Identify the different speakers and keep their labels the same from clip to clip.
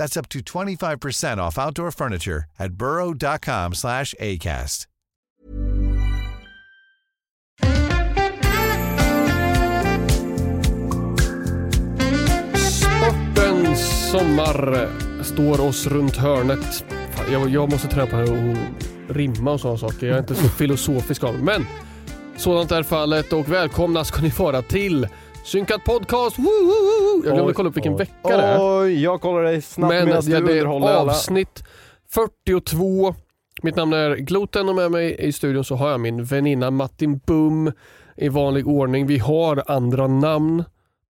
Speaker 1: That's up to 25% off outdoor furniture at burrow.com slash ACAST.
Speaker 2: Sportens sommar står oss runt hörnet. Fan, jag, jag måste träna på att rimma och sådana saker. Jag är inte så filosofisk av mig. Men sådant är fallet och välkomna ska ni vara till Synkat podcast! Woo, woo, woo. Jag glömde kolla upp vilken
Speaker 3: oj.
Speaker 2: vecka det är.
Speaker 3: Oj, jag kollar dig snabbt
Speaker 2: Men
Speaker 3: med att
Speaker 2: det
Speaker 3: du
Speaker 2: är avsnitt 42. Mitt namn är Gloten och med mig i studion så har jag min väninna Martin Bum i vanlig ordning. Vi har andra namn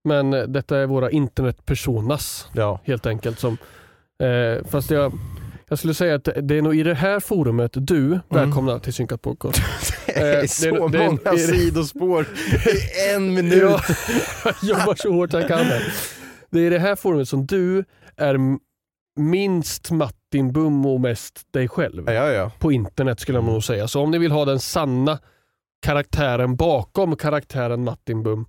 Speaker 2: men detta är våra internetpersonas
Speaker 3: Ja.
Speaker 2: helt enkelt. Som, eh, fast jag, jag skulle säga att det är nog i det här forumet du, välkomna till Synkat podcast.
Speaker 3: Det är
Speaker 2: Eh,
Speaker 3: så
Speaker 2: det
Speaker 3: många
Speaker 2: det
Speaker 3: sidospår i en minut.
Speaker 2: Ja, jag jobbar så hårt jag kan här. Det är i det här forumet som du är minst Martin Bum och mest dig själv.
Speaker 3: Ja, ja.
Speaker 2: På internet skulle jag nog säga. Så om ni vill ha den sanna karaktären bakom karaktären Martin Bum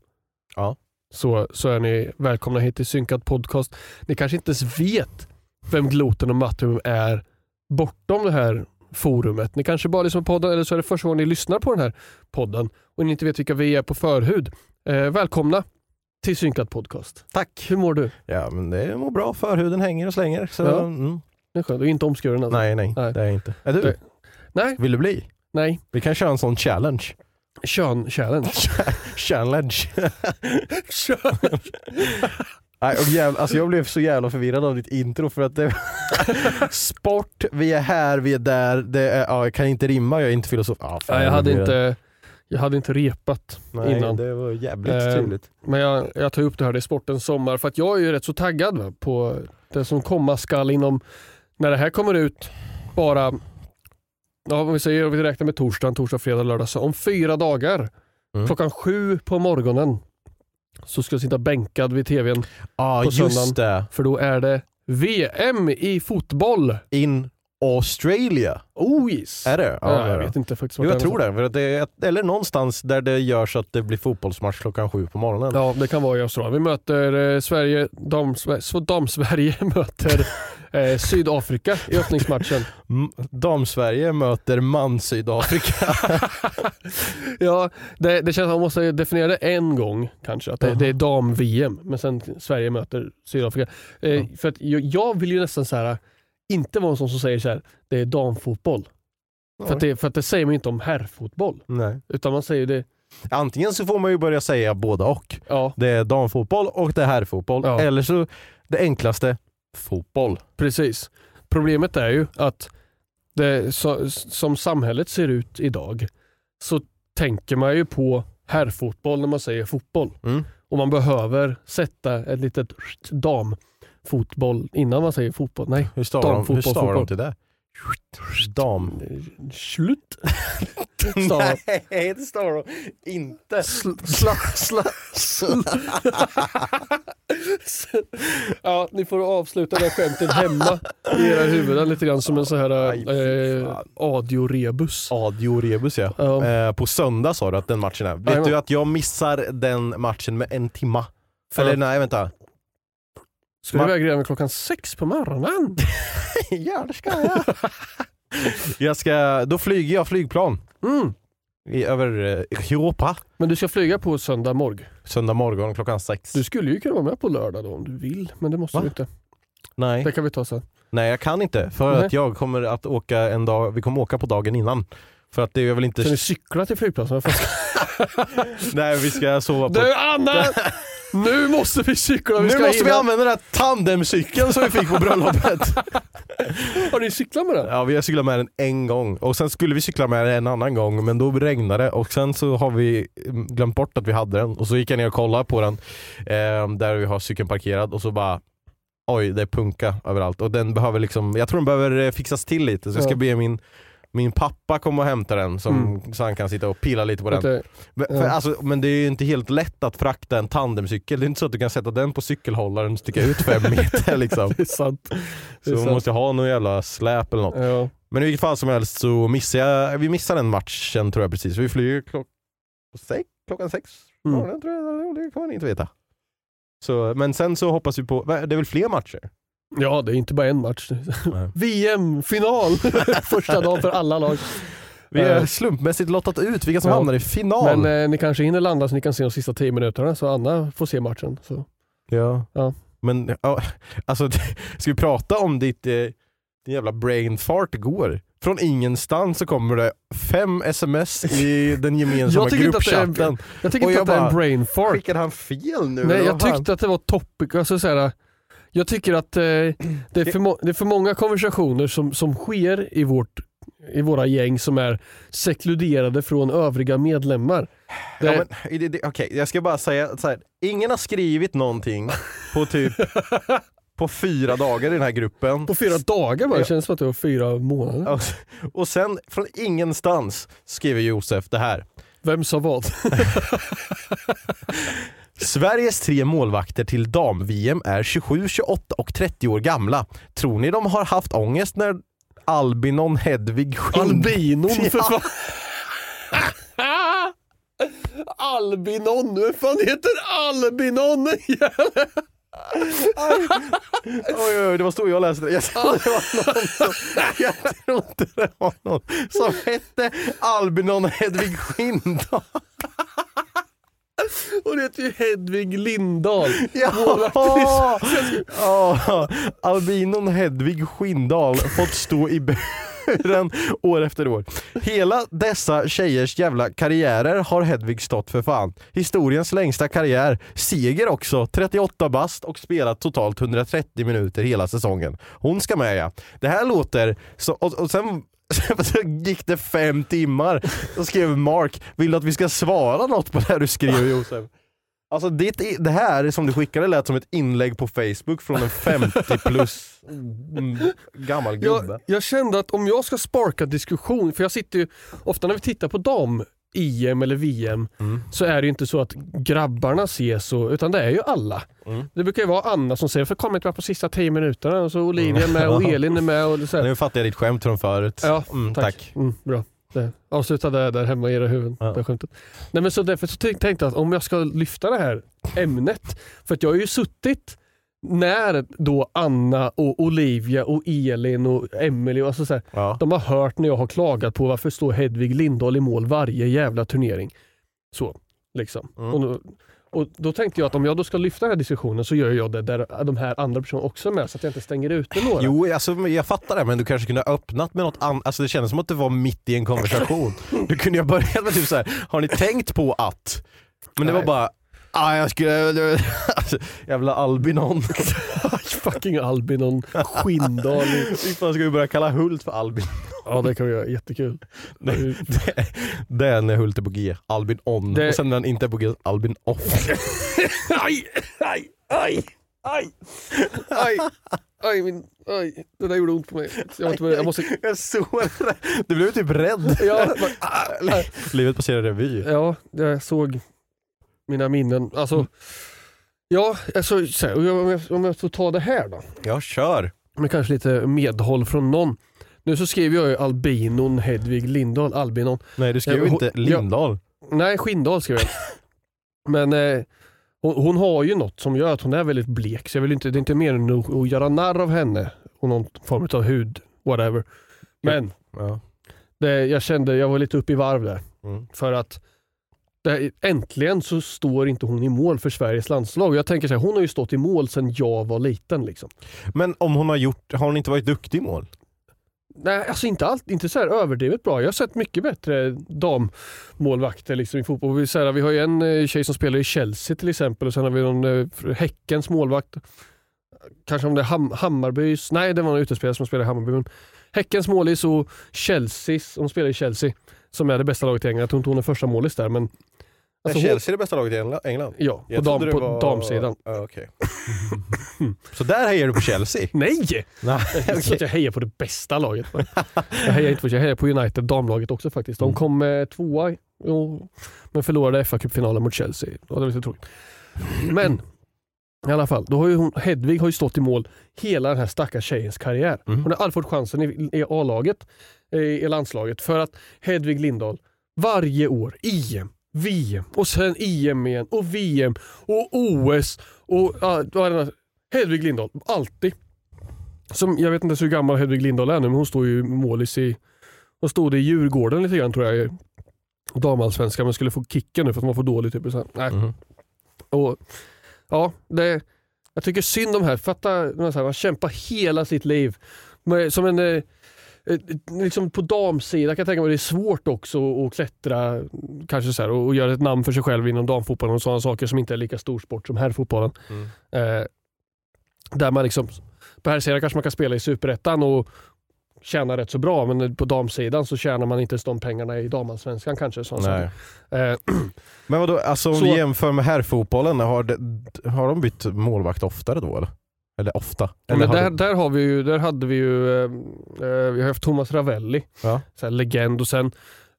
Speaker 3: Ja.
Speaker 2: så, så är ni välkomna hit till Synkad podcast. Ni kanske inte ens vet vem Gloten och Martin Bum är bortom det här forumet. Ni kanske bara lyssnar på podden eller så är det första gången ni lyssnar på den här podden och ni inte vet vilka vi är på förhud. Eh, välkomna till Synkad podcast.
Speaker 3: Tack.
Speaker 2: Hur mår du?
Speaker 3: Ja, men det mår bra. Förhuden hänger och slänger. Så,
Speaker 2: Ja.
Speaker 3: mm.
Speaker 2: Det är skönt. Du är inte omskuren alltså?
Speaker 3: Nej, nej,
Speaker 2: Nej.
Speaker 3: det är jag inte. Är du?
Speaker 2: Det- Nej,
Speaker 3: Vill du bli?
Speaker 2: nej.
Speaker 3: Vi kan köra en sån challenge.
Speaker 2: Kön challenge.
Speaker 3: challenge.
Speaker 2: Kön.
Speaker 3: Nej, och jävla, alltså jag blev så jävla förvirrad av ditt intro för att det Sport, vi är här, vi är där, det är, ja, jag kan inte rimma, jag är inte filosof. Ja, fan,
Speaker 2: Nej, jag, hade inte, jag hade inte repat
Speaker 3: Nej,
Speaker 2: innan.
Speaker 3: det var jävligt
Speaker 2: Eh,
Speaker 3: trevligt.
Speaker 2: Men jag, jag tar upp det här, det är sportens sommar, för att jag är ju rätt så taggad va, på det som komma skall inom, när det här kommer ut, bara, ja, om vi säger, om vi räknar med torsdagen, torsdag, fredag, lördag, så om fyra dagar,
Speaker 3: Mm.
Speaker 2: klockan sju på morgonen, så ska jag sitta bänkad vid tvn,
Speaker 3: Ja,
Speaker 2: på
Speaker 3: just det.
Speaker 2: för då är det VM i fotboll.
Speaker 3: In Australia,
Speaker 2: Oh yes!
Speaker 3: är det?
Speaker 2: Ja,
Speaker 3: det
Speaker 2: jag vet inte faktiskt
Speaker 3: Jo, jag tror det. För att det är, eller någonstans där det görs att det blir fotbollsmatch klockan sju på morgonen.
Speaker 2: Ja, det kan vara i Australien. Vi möter eh, Sverige, dam-Sverige dam Sverige möter eh, Sydafrika i öppningsmatchen.
Speaker 3: Dam-Sverige möter man-Sydafrika.
Speaker 2: Ja, det, det känns som att man måste definiera det en gång kanske, att det, det är dam-VM, men sen Sverige möter Sydafrika. Eh,
Speaker 3: Ja.
Speaker 2: För att jag, jag vill ju nästan så här, inte vara en sån som säger så här, det är damfotboll. För, att det, för att det säger man ju inte om herrfotboll,
Speaker 3: Nej.
Speaker 2: utan man säger det,
Speaker 3: Antingen så får man ju börja säga båda och.
Speaker 2: ja
Speaker 3: Det är damfotboll och det är herrfotboll.
Speaker 2: Ja.
Speaker 3: Eller så det enklaste, fotboll.
Speaker 2: Precis. Problemet är ju att det, så, som samhället ser ut idag så tänker man ju på herrfotboll när man säger fotboll.
Speaker 3: Mm.
Speaker 2: Och man behöver sätta ett litet damfotboll innan man säger fotboll. Nej,
Speaker 3: Hur stavar, de, hur
Speaker 2: Damfotboll,
Speaker 3: de
Speaker 2: fotboll.
Speaker 3: till det? Dam.
Speaker 2: slut. stavar.
Speaker 3: Nej, det står de inte.
Speaker 2: Sl, sla, sla, sl. ja, ni får avsluta det här skämtet hemma i era huvuden lite grann som en sån här
Speaker 3: Aj,
Speaker 2: eh, adiorebus.
Speaker 3: Adio Rebus ja.
Speaker 2: Ja.
Speaker 3: Eh, på söndag sa du att den matchen är. Vet
Speaker 2: Jajamän.
Speaker 3: du att jag missar den matchen med en timma?
Speaker 2: För
Speaker 3: Eller nej vänta.
Speaker 2: Ska du iväg redan klockan sex på morgonen?
Speaker 3: ja det ska jag. jag ska, då flyger jag flygplan
Speaker 2: Mm.
Speaker 3: i, över eh, Europa.
Speaker 2: Men du ska flyga på söndag morgon.
Speaker 3: Söndag morgon klockan sex.
Speaker 2: Du skulle ju kunna vara med på lördag då om du vill, men det måste
Speaker 3: Va?
Speaker 2: du inte.
Speaker 3: Nej.
Speaker 2: Det kan vi ta sen.
Speaker 3: nej jag kan inte för
Speaker 2: Nej.
Speaker 3: att jag kommer att åka en dag, vi kommer åka på dagen innan. För att det är väl inte...
Speaker 2: Ska ni cykla till flygplatsen?
Speaker 3: Nej vi ska sova på...
Speaker 2: Du Anna! Nu måste vi cykla! Vi
Speaker 3: nu
Speaker 2: ska
Speaker 3: måste vi
Speaker 2: hinna-
Speaker 3: använda den här tandemcykeln som vi fick på bröllopet.
Speaker 2: Har ni cyklat med den?
Speaker 3: Ja vi har cyklat med den en gång. Och sen skulle vi cykla med den en annan gång men då regnade det. Och sen så har vi mm, glömt bort att vi hade den. Och så gick jag ner och kollade på den eh, där vi har cykeln parkerad. Och så bara Oj det är punka överallt. Och den behöver liksom, jag tror den behöver eh, fixas till lite. Så jag ska be min min pappa komma och hämta den som,
Speaker 2: Mm.
Speaker 3: så han kan sitta och pilla lite på den.
Speaker 2: Vet du,
Speaker 3: Men, för,
Speaker 2: ja.
Speaker 3: alltså, men det är ju inte helt lätt att frakta en tandemcykel. Det är inte så att du kan sätta den på cykelhållaren och sticka ut fem meter liksom.
Speaker 2: Det är sant. Det
Speaker 3: Så
Speaker 2: är
Speaker 3: man
Speaker 2: sant.
Speaker 3: måste ha någon jävla släp eller något.
Speaker 2: Ja.
Speaker 3: Men i vilket fall som helst så missar jag, vi missar den matchen tror jag precis. Vi flyger klock, sex, klockan sex
Speaker 2: Mm.
Speaker 3: morgonen tror jag, det kommer ni inte veta. Så, men sen så hoppas vi på, det är väl fler matcher?
Speaker 2: Ja, det är inte bara en match. VM-final! Första dagen för alla lag.
Speaker 3: Vi har
Speaker 2: Eh.
Speaker 3: slumpmässigt lottat ut vilka som
Speaker 2: Ja.
Speaker 3: hamnar i final.
Speaker 2: Men eh, ni kanske hinner landa så ni kan se de sista tio minuterna så Anna får se matchen. Så.
Speaker 3: ja.
Speaker 2: Ja.
Speaker 3: Men ja, alltså, ska vi prata om ditt eh, din jävla brain fart igår? Från ingenstans så kommer det fem sms i den gemensamma
Speaker 2: Jag det är-
Speaker 3: gruppchatten.
Speaker 2: Jag tycker inte
Speaker 3: jag
Speaker 2: att det är en brain fart.
Speaker 3: Skickade han fel nu?
Speaker 2: Nej, jag tyckte att det var topic. Alltså, så här, jag tycker att eh, det, är för det är för många konversationer som, som sker i, vårt, i våra gäng som är sekluderade från övriga medlemmar. Det,
Speaker 3: Ja, men, det- det- Okej, jag ska bara säga så här. ingen har skrivit någonting på typ på fyra dagar i den här gruppen.
Speaker 2: på fyra dagar bara, det känns som att det var fyra månader.
Speaker 3: Och, och sen från ingenstans skriver Josef det här.
Speaker 2: Vem sa vad?
Speaker 3: Sveriges tre målvakter till dam-VM är 27, 28 och 30 år gamla. Tror ni de har haft ångest när Albinon Hedvig Skind...
Speaker 2: Albinon för fan. Albinon, vem fan heter Albinon?
Speaker 3: Oj, oj, det var så jag läste det. Jag tror det var någon som, jag tror inte det var någon som hette Albinon Hedvig Skindahl.
Speaker 2: Hon heter ju Hedvig Lindahl.
Speaker 3: Ja, ja, albinon Hedvig Skindahl fått stå i buren år efter år. Hela dessa tjejers jävla karriärer har Hedvig stått för fan. Historiens längsta karriär, seger också, 38 bast och spelat totalt 130 minuter hela säsongen. Hon ska med ja. Det här låter, så, och, och sen så gick det fem timmar och skrev Mark, vill du att vi ska svara något på det här du skrev Josef? Alltså ditt, det här som du skickade lät som ett inlägg på Facebook från en 50 plus mm, gammal gubbe.
Speaker 2: Jag, jag kände att om jag ska sparka diskussion, för jag sitter ju, ofta när vi tittar på dam EM eller VM
Speaker 3: Mm.
Speaker 2: så är det ju inte så att grabbarna ses, och, utan det är ju alla.
Speaker 3: Mm.
Speaker 2: Det brukar ju vara Anna som säger för kom inte med på sista tio minuterna och så Olivia är med och Elin är med. Och så här.
Speaker 3: Nu fattar jag ditt skämt från förut.
Speaker 2: Ja,
Speaker 3: mm,
Speaker 2: tack.
Speaker 3: tack.
Speaker 2: Mm, bra. Det. Avsluta det där hemma i era huvuden.
Speaker 3: Ja.
Speaker 2: Det skämtet. Nej, men så därför så tänkte jag att om jag ska lyfta det här ämnet, för att jag har ju suttit när då Anna och Olivia och Elin och Emelie, alltså så här,
Speaker 3: Ja.
Speaker 2: de har hört när jag har klagat på varför står Hedvig Lindahl i mål varje jävla turnering. Så, liksom.
Speaker 3: Mm.
Speaker 2: Och, då, och då tänkte jag att om jag då ska lyfta den här diskussionen så gör jag det där de här andra personerna också är med så att jag inte stänger ute några.
Speaker 3: Jo, alltså, jag fattar det, men du kanske kunde ha öppnat med något annat. Alltså, det kändes som att det var mitt i en konversation. Du kunde ju ha börjat med typ så här. har ni tänkt på att? Men det
Speaker 2: Nej.
Speaker 3: var bara, ah, jag skulle... Alltså, jävla Albinon.
Speaker 2: Fucking Albinon.
Speaker 3: Fy fan, ska vi börja kalla Hult för Albin?
Speaker 2: Ja det kan vi göra, jättekul.
Speaker 3: Nej, det, det är när Hult är på G, Albin on.
Speaker 2: Det-
Speaker 3: Och sen när han inte är på G, Albin off.
Speaker 2: aj, aj, aj. Aj! Aj! Aj, min, aj, det där gjorde ont på mig. Jag, inte med, jag måste...
Speaker 3: Jag såg det. Du blev typ rädd.
Speaker 2: Ja,
Speaker 3: Livet passerar revy.
Speaker 2: ja, jag såg mina minnen. Alltså, ja, alltså, om, jag, om jag får ta det här då.
Speaker 3: Ja, kör.
Speaker 2: Med kanske lite medhåll från någon. Nu så skriver jag ju albinon Hedvig Lindahl, albinon.
Speaker 3: Nej, du ju
Speaker 2: hon-
Speaker 3: inte Lindahl.
Speaker 2: Nej, Skindahl skrev jag. Men eh, hon, hon har ju något som gör att hon är väldigt blek. Så jag vill inte, det är inte mer än att, att göra narr av henne och någon form av hud, whatever. Men
Speaker 3: Ja.
Speaker 2: det, jag kände, jag var lite uppe i varv där.
Speaker 3: Mm.
Speaker 2: För att det, äntligen så står inte hon i mål för Sveriges landslag. Jag tänker så här, hon har ju stått i mål sedan jag var liten. Liksom.
Speaker 3: Men om hon har gjort, har hon inte varit duktig i mål?
Speaker 2: Nej, alltså inte, allt, inte så här överdrivet bra. Jag har sett mycket bättre dammålvakter liksom i fotboll. Vi, så här, vi har ju en eh, tjej som spelar i Chelsea till exempel och sen har vi någon eh, Häckens målvakt. Kanske om det är Ham, Hammarbys, nej det var en utespelare som spelar i Hammarby. Men Häckens målis och Chelseas, hon spelar i Chelsea, som är det bästa laget i England. Jag tror inte hon är första målis där men... Alltså,
Speaker 3: är
Speaker 2: hon,
Speaker 3: Chelsea det bästa laget i Engla- England?
Speaker 2: ja, på, dam, på
Speaker 3: var-
Speaker 2: damsidan.
Speaker 3: Ja, okej. Så där hejar du på Chelsea?
Speaker 2: Nej!
Speaker 3: Nej,
Speaker 2: klart jag hejar på det bästa laget. Jag hejar inte på, jag hejar på United, damlaget också faktiskt. De
Speaker 3: Mm.
Speaker 2: kom eh, tvåa, jo, men förlorade fa Cup-finalen mot Chelsea. Ja, det var lite tråkigt. Men i alla fall, då har ju hon, Hedvig har ju stått i mål hela den här stackars tjejens karriär.
Speaker 3: Mm.
Speaker 2: Hon har aldrig fått chansen i, i A-laget, eh, i landslaget, för att Hedvig Lindahl varje år, EM, VM och sen EM igen och VM och OS och ja? Hedvig Lindahl, alltid. Som, jag vet inte ens hur gammal Hedvig Lindahl är nu, men hon står ju målis i... Hon stod i Djurgården lite grann tror jag, damallsvenskan, men skulle få kicken nu för att man får dålig typ. Så här. Nej. Och, ja, det, jag tycker synd om här. Fatta, man, så här, man kämpar hela sitt liv. Som en, eh, liksom på damsidan kan jag tänka mig det är svårt också att klättra kanske så här, och, och göra ett namn för sig själv inom damfotbollen och sådana saker som inte är lika stor sport som herrfotbollen.
Speaker 3: Mm.
Speaker 2: Eh, där man liksom, på herrsidan kanske man kan spela i superettan och tjäna rätt så bra men på damsidan så tjänar man inte ens de pengarna i damallsvenskan kanske. Saker. Eh,
Speaker 3: Men vadå, alltså om
Speaker 2: Så-
Speaker 3: vi jämför med herrfotbollen, har, det, har de bytt målvakt oftare då eller? Eller ofta? Eller
Speaker 2: men
Speaker 3: har
Speaker 2: där,
Speaker 3: de-
Speaker 2: där, har vi ju, där hade vi ju, eh, eh, vi har haft Thomas Ravelli,
Speaker 3: Ja.
Speaker 2: så här legend och sen,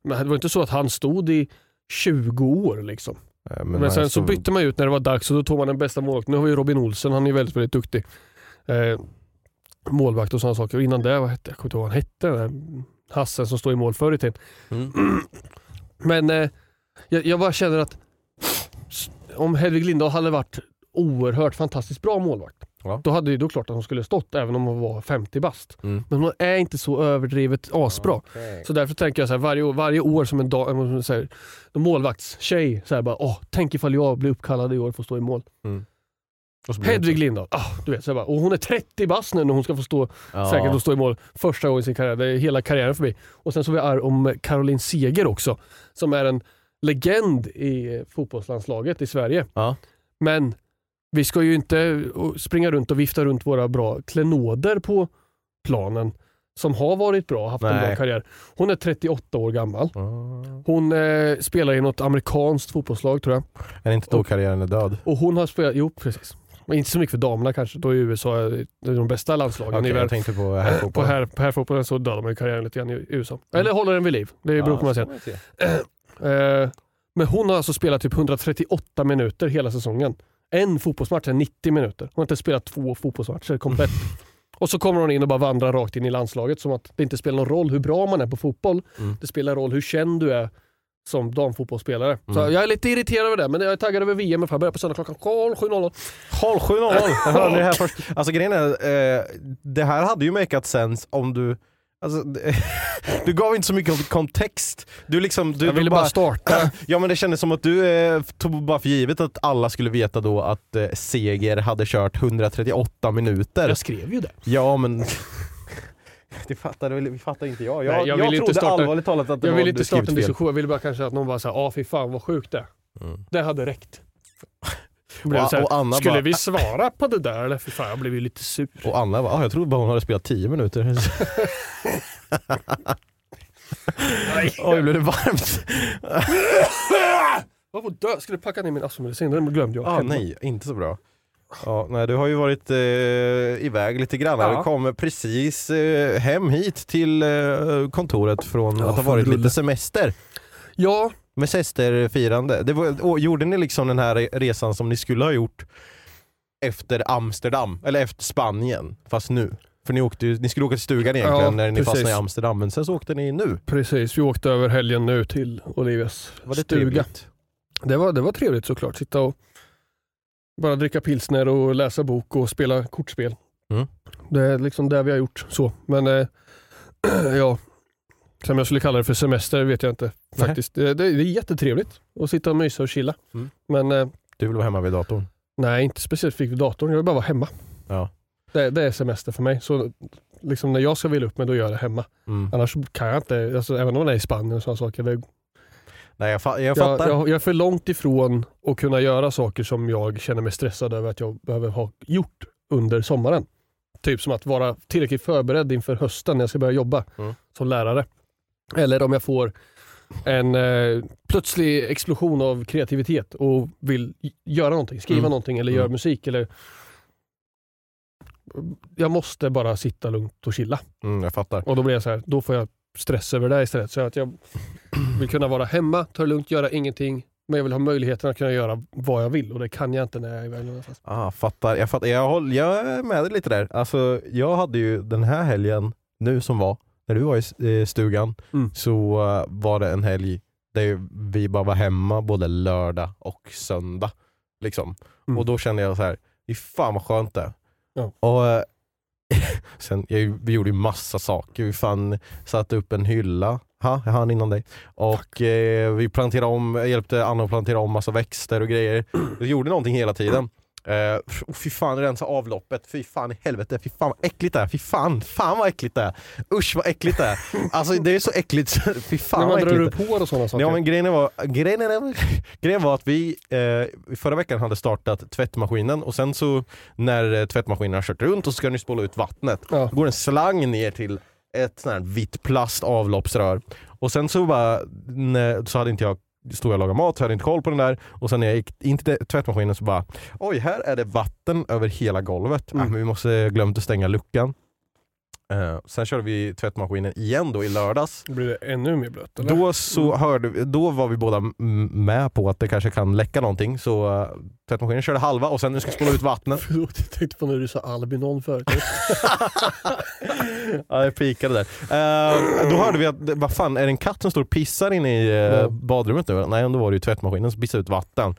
Speaker 2: men det var inte så att han stod i 20 år liksom.
Speaker 3: Eh,
Speaker 2: Men,
Speaker 3: han
Speaker 2: sen så
Speaker 3: stod-
Speaker 2: bytte man ut när det var dags och då tog man den bästa målvakten. Nu har vi Robin Olsen, han är ju väldigt, väldigt duktig. Eh, målvakt och sådana saker. Och innan det, vad hette, jag kommer inte ihåg vad han hette, den där Hassen som står i mål förr i tiden.
Speaker 3: Mm.
Speaker 2: Men eh, jag, jag bara känner att om Hedvig Lindahl hade varit oerhört fantastiskt bra målvakt,
Speaker 3: Ja.
Speaker 2: då hade det då klart att hon skulle stått även om hon var 50 bast.
Speaker 3: Mm.
Speaker 2: Men hon är inte så överdrivet asbra.
Speaker 3: Okej.
Speaker 2: Så därför tänker jag så här, varje, år, varje år som en, dag, en, så här, målvaktstjej, så här bara, åh, tänk ifall jag blir uppkallad i år för att stå i mål.
Speaker 3: Och det
Speaker 2: Hedvig Lindahl, ah, du vet, så bara, och hon är 30 bast nu när hon ska få stå.
Speaker 3: Ja.
Speaker 2: säkert stå i mål första gången i sin karriär. Det är hela karriären förbi. Och sen så vi arr om Caroline Seger också, som är en legend i eh, fotbollslandslaget i Sverige.
Speaker 3: Ja.
Speaker 2: Men vi ska ju inte eh, springa runt och vifta runt våra bra klenoder på planen som har varit bra, haft en
Speaker 3: Nej.
Speaker 2: bra karriär. Hon är 38 år gammal.
Speaker 3: Ja.
Speaker 2: Hon eh, spelar i något amerikanskt fotbollslag tror jag.
Speaker 3: Är det inte då
Speaker 2: Och-
Speaker 3: karriären är död?
Speaker 2: Och hon har spelat, jo precis. Men inte så mycket för damerna kanske, då är USA är de bästa landslagen i
Speaker 3: jag tänkte på
Speaker 2: Eh,
Speaker 3: herrfotboll.
Speaker 2: På, här, på herrfotbollen så dödar man ju karriären lite grann i USA. Eller håller den vid liv. Det beror på vad man säger. Eh, men hon har alltså spelat typ 138 minuter hela säsongen. En fotbollsmatch är 90 minuter. Hon har inte spelat två fotbollsmatcher komplett. Och så kommer hon in och bara vandrar rakt in i landslaget som att det inte spelar någon roll hur bra man är på fotboll.
Speaker 3: Mm.
Speaker 2: Det spelar roll hur känd du är som damfotbollsspelare. Så
Speaker 3: Mm.
Speaker 2: jag är lite irriterad över det, men jag är taggad över VM. Jag börjar på söndag klockan 07.00.
Speaker 3: Håll 7-0! Jag hörde det här först. Alltså grejen är, eh, det här hade ju makat sense om du Alltså, det- du gav inte så mycket kontext. Du liksom, du
Speaker 2: Jag ville bara starta.
Speaker 3: Ja men det kändes som att du eh, tog bara för givet att alla skulle veta då att eh, Seger hade kört 138 minuter.
Speaker 2: Jag skrev ju det.
Speaker 3: Ja men det fattade, väl- fattar inte jag. Jag,
Speaker 2: Nej, jag
Speaker 3: jag,
Speaker 2: vill inte
Speaker 3: trodde
Speaker 2: starta-
Speaker 3: allvarligt talat att det
Speaker 2: Jag
Speaker 3: var
Speaker 2: vill
Speaker 3: du
Speaker 2: inte starta en diskussion, jag ville bara kanske att någon bara säger ah fy fan vad sjukt det är."
Speaker 3: Mm.
Speaker 2: Det hade räckt.
Speaker 3: Och- och Anna
Speaker 2: Skulle
Speaker 3: bara-
Speaker 2: vi svara på det där eller? Fy fan jag blev ju lite sur.
Speaker 3: Och Anna bara, ah, jag trodde bara hon hade spelat 10 minuter. Oj blev det varmt.
Speaker 2: Jag får dö. Skulle packa ner min astmamedicin, den glömde jag.
Speaker 3: Ah,
Speaker 2: Hemma.
Speaker 3: nej, inte så bra. Ja, nej, du har ju varit eh, iväg lite grann.
Speaker 2: Ja.
Speaker 3: Du kom precis eh, hem hit till eh, kontoret från
Speaker 2: Ja,
Speaker 3: att ha varit lite semester.
Speaker 2: Ja,
Speaker 3: Med sesterfirande. Det var, och, gjorde ni liksom den här resan som ni skulle ha gjort efter Amsterdam, eller efter Spanien, fast nu? För ni, åkte ni skulle åka till stugan egentligen
Speaker 2: Ja,
Speaker 3: när ni
Speaker 2: precis.
Speaker 3: fastnade i Amsterdam, men sen så åkte ni nu.
Speaker 2: precis. Vi åkte över helgen nu till Olivias
Speaker 3: Var det
Speaker 2: stuga.
Speaker 3: trevligt?
Speaker 2: Det var, det var trevligt såklart. Sitta och bara dricka pilsner och läsa bok och spela kortspel.
Speaker 3: Mm.
Speaker 2: Det är liksom det vi har gjort. så. Men eh, ja, sen jag skulle kalla det för semester vet jag inte. Faktiskt. Det, det är jättetrevligt att sitta och mysa och chilla.
Speaker 3: Mm.
Speaker 2: Men eh,
Speaker 3: Du vill vara hemma vid datorn?
Speaker 2: nej, inte speciellt vid datorn. Jag vill bara vara hemma.
Speaker 3: Ja.
Speaker 2: Det, det är semester för mig. Så liksom när jag ska vila upp mig, då gör jag det hemma.
Speaker 3: Mm.
Speaker 2: Annars kan jag inte, alltså, även om det är i Spanien och sådana saker. Det,
Speaker 3: Nej jag, fa- jag
Speaker 2: jag,
Speaker 3: fattar.
Speaker 2: jag, jag är för långt ifrån att kunna göra saker som jag känner mig stressad över att jag behöver ha gjort under sommaren. Typ som att vara tillräckligt förberedd inför hösten när jag ska börja jobba
Speaker 3: Mm.
Speaker 2: som lärare. Eller om jag får en eh, plötslig explosion av kreativitet och vill göra någonting, skriva
Speaker 3: Mm.
Speaker 2: någonting eller
Speaker 3: Mm.
Speaker 2: göra musik. Eller... Jag måste bara sitta lugnt och chilla.
Speaker 3: Mm, jag fattar.
Speaker 2: Och då blir jag så här, då får jag stress över det istället. Så att jag vill kunna vara hemma, ta det lugnt, göra ingenting. Men jag vill ha möjligheten att kunna göra vad jag vill och det kan jag inte när jag är iväg någonstans.
Speaker 3: Ah, fattar. Jag, fattar. Jag, håll, jag är med dig lite där. Alltså, jag hade ju den här helgen, nu som var, när du var i eh, stugan,
Speaker 2: Mm.
Speaker 3: så eh, var det en helg där vi bara var hemma både lördag och söndag. Liksom.
Speaker 2: Mm.
Speaker 3: Och då kände jag så här, fy fan vad skönt det.
Speaker 2: Ja.
Speaker 3: Och, eh, sen, jag, vi gjorde ju massa saker. Vi fan satte upp en hylla, ha, jag hann innan dig. Och eh, vi planterade om, jag hjälpte Anna att plantera om massa växter och grejer. Vi gjorde någonting hela tiden. Uh, oh, fy fan, rensa avloppet. Fy fan i helvete. Fy fan vad äckligt det är. Fy fan, fan vad äckligt det är. Usch vad äckligt det är. Alltså det är så äckligt. Fy fan
Speaker 2: när
Speaker 3: vad
Speaker 2: man drar
Speaker 3: äckligt.
Speaker 2: upp hår och sådana saker.
Speaker 3: Ja men grejen var, grejen, grejen var att vi eh, förra veckan hade startat tvättmaskinen och sen så när eh, tvättmaskinen har kört runt och så ska den spola ut vattnet.
Speaker 2: Ja.
Speaker 3: Då går en slang ner till ett sånt här vitt plast avloppsrör. Och sen så bara, när, så hade inte jag stod jag och lagade mat så hade jag inte koll på den där och sen när jag gick in till tvättmaskinen så bara oj här är det vatten över hela golvet.
Speaker 2: Mm.
Speaker 3: Ah, men vi måste glömt att stänga luckan. Eh, sen körde vi tvättmaskinen igen då i lördags.
Speaker 2: Då blir det ännu mer blött eller?
Speaker 3: Då, så hörde, vi- då var vi båda med på att det kanske kan läcka någonting så uh, tvättmaskinen körde halva och sen vi ska spola ut vattnet.
Speaker 2: Förlåt, jag tänkte på när du sa Albinon förut.
Speaker 3: ja, jag pikade där. Eh, då hörde vi att, vad fan är det en katt som står och pissar inne i
Speaker 2: Ja.
Speaker 3: badrummet nu? Nej, då var det ju tvättmaskinen som pissade ut vatten.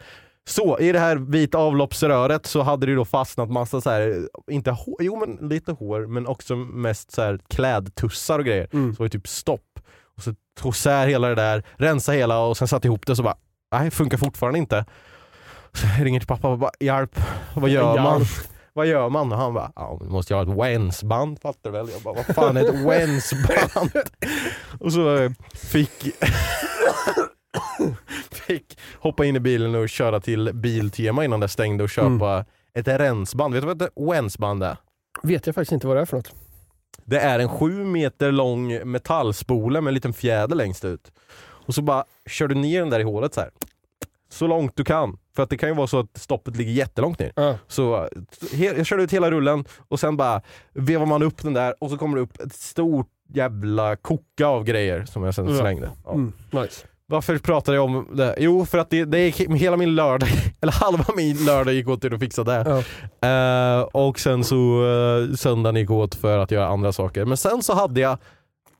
Speaker 3: Så i det här vita avloppsröret så hade det då fastnat massa så här, inte hår, jo men lite hår, men också mest så här klädtussar och grejer.
Speaker 2: Mm.
Speaker 3: Så var det typ stopp. Och så tog isär hela det där, rensa hela och sen satte ihop det så bara, nej funkar fortfarande inte. Så jag ringer till pappa och bara, hjälp, vad gör man?
Speaker 2: Hjälp.
Speaker 3: Vad gör man? Och han bara, ja vi måste göra ett wensband fattar du väl? Jag bara, vad fan är ett wensband? och så fick fick hoppa in i bilen och köra till Biltema innan det stängde och köpa ett rensband. Vet du vad ett wensband är?
Speaker 2: Vet jag faktiskt inte vad det är för något.
Speaker 3: Det är en sju meter lång metallspole med en liten fjäder längst ut. Och så bara kör du ner den där i hålet så här. Så långt du kan. För att det kan ju vara så att stoppet ligger jättelångt ner.
Speaker 2: Ja.
Speaker 3: Så jag körde ut hela rullen och sen bara vevar man upp den där och så kommer det upp ett stort jävla koka av grejer som jag sen slängde. Ja.
Speaker 2: Mm, nice.
Speaker 3: Varför pratade jag om det? Jo, för att det, det gick, hela min lördag, eller halva min lördag gick åt till att fixa det.
Speaker 2: Ja.
Speaker 3: Eh, och sen så uh, söndagen gick åt för att göra andra saker. Men sen så hade jag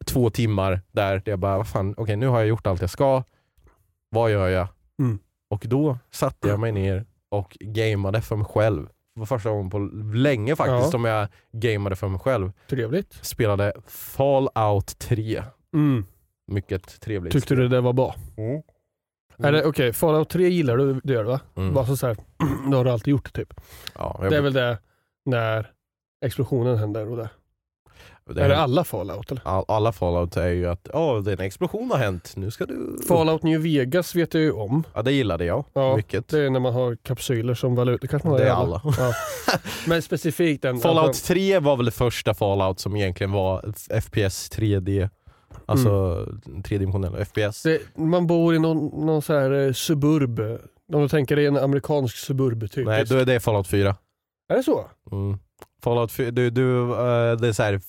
Speaker 3: två timmar där, där jag bara, vad fan, okej nu har jag gjort allt jag ska. Vad gör jag?
Speaker 2: Mm.
Speaker 3: Och då satte jag mig ner och gameade för mig själv. Det var första gången på länge faktiskt
Speaker 2: Ja.
Speaker 3: som jag gameade för mig själv.
Speaker 2: Trevligt.
Speaker 3: Spelade Fallout 3.
Speaker 2: Mm.
Speaker 3: Mycket trevligt.
Speaker 2: Tyckte du det var bra?
Speaker 3: Mm.
Speaker 2: Är det, Okej, Fallout 3 gillar du, det gör du va?
Speaker 3: Mm.
Speaker 2: Bara så så här, det har du alltid gjort typ.
Speaker 3: Ja, jag,
Speaker 2: Det är väl det när explosionen händer och det.
Speaker 3: det
Speaker 2: Är det alla Fallout eller?
Speaker 3: all, alla Fallout är ju att oh, det är en explosion har hänt, nu ska du...
Speaker 2: Fallout New Vegas vet jag ju om.
Speaker 3: Ja det gillade jag
Speaker 2: Ja,
Speaker 3: mycket.
Speaker 2: Det är när man har kapsyler som valuta. Kanske man har
Speaker 3: Det är alla.
Speaker 2: Ja. Men specifikt den.
Speaker 3: Fallout
Speaker 2: alltså,
Speaker 3: 3 var väl det första Fallout som egentligen var FPS 3D. Alltså tredimensionell FPS.
Speaker 2: det, man bor i någon, någon så här eh, suburb. Om du tänker dig en amerikansk suburb typ.
Speaker 3: Nej, då är det Fallout 4.
Speaker 2: Är det så?
Speaker 3: Mm. Fallout 4, du, du, eh, det är så här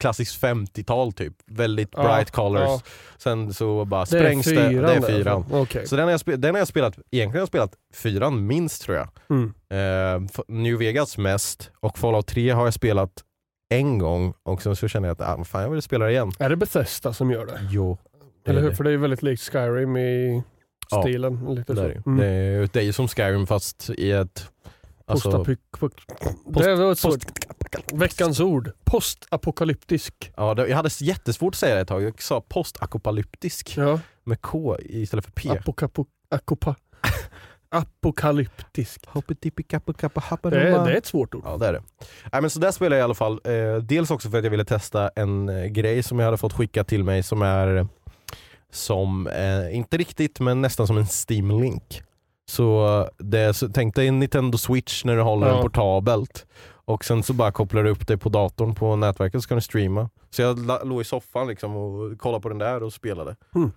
Speaker 3: klassiskt 50-tal typ. Väldigt
Speaker 2: Ja,
Speaker 3: bright colors.
Speaker 2: ja.
Speaker 3: Sen så bara
Speaker 2: Det
Speaker 3: sprängs det. Det är fyran.
Speaker 2: Okej.
Speaker 3: Så den har, jag spe- den har jag spelat, egentligen har jag spelat fyran minst tror jag.
Speaker 2: Mm.
Speaker 3: Eh, New Vegas mest och Fallout 3 har jag spelat en gång och sen så känner jag att ah, fan, jag vill spela det igen.
Speaker 2: Är det Bethesda som gör det?
Speaker 3: Jo. det
Speaker 2: Eller hur?
Speaker 3: det.
Speaker 2: För det är ju väldigt likt Skyrim i
Speaker 3: Ja,
Speaker 2: stilen. lite
Speaker 3: Det
Speaker 2: så.
Speaker 3: är, det.
Speaker 2: Mm.
Speaker 3: det, är, det är ju som Skyrim fast i ett... Alltså, post-
Speaker 2: det var ett
Speaker 3: post-.
Speaker 2: Veckans ord. Postapokalyptisk.
Speaker 3: ja, det, jag hade jättesvårt att säga det ett tag. Jag sa postapokalyptisk
Speaker 2: Ja.
Speaker 3: med K istället för P.
Speaker 2: Apokapo, akopa, apokalyptisk. Det är, det är ett svårt ord.
Speaker 3: Ja det är det. Nej, men så där spelar jag i alla fall. Eh, dels också för att jag ville testa en eh, grej som jag hade fått skickat till mig som är som, eh, inte riktigt men nästan som en Steam-link. Så, eh, det, så tänk dig en Nintendo Switch när du håller
Speaker 2: Ja.
Speaker 3: den portabelt och sen så bara kopplar du upp det på datorn på nätverket så kan du streama. Så jag la- låg i soffan liksom och kollade på den där och spelade.
Speaker 2: Mm.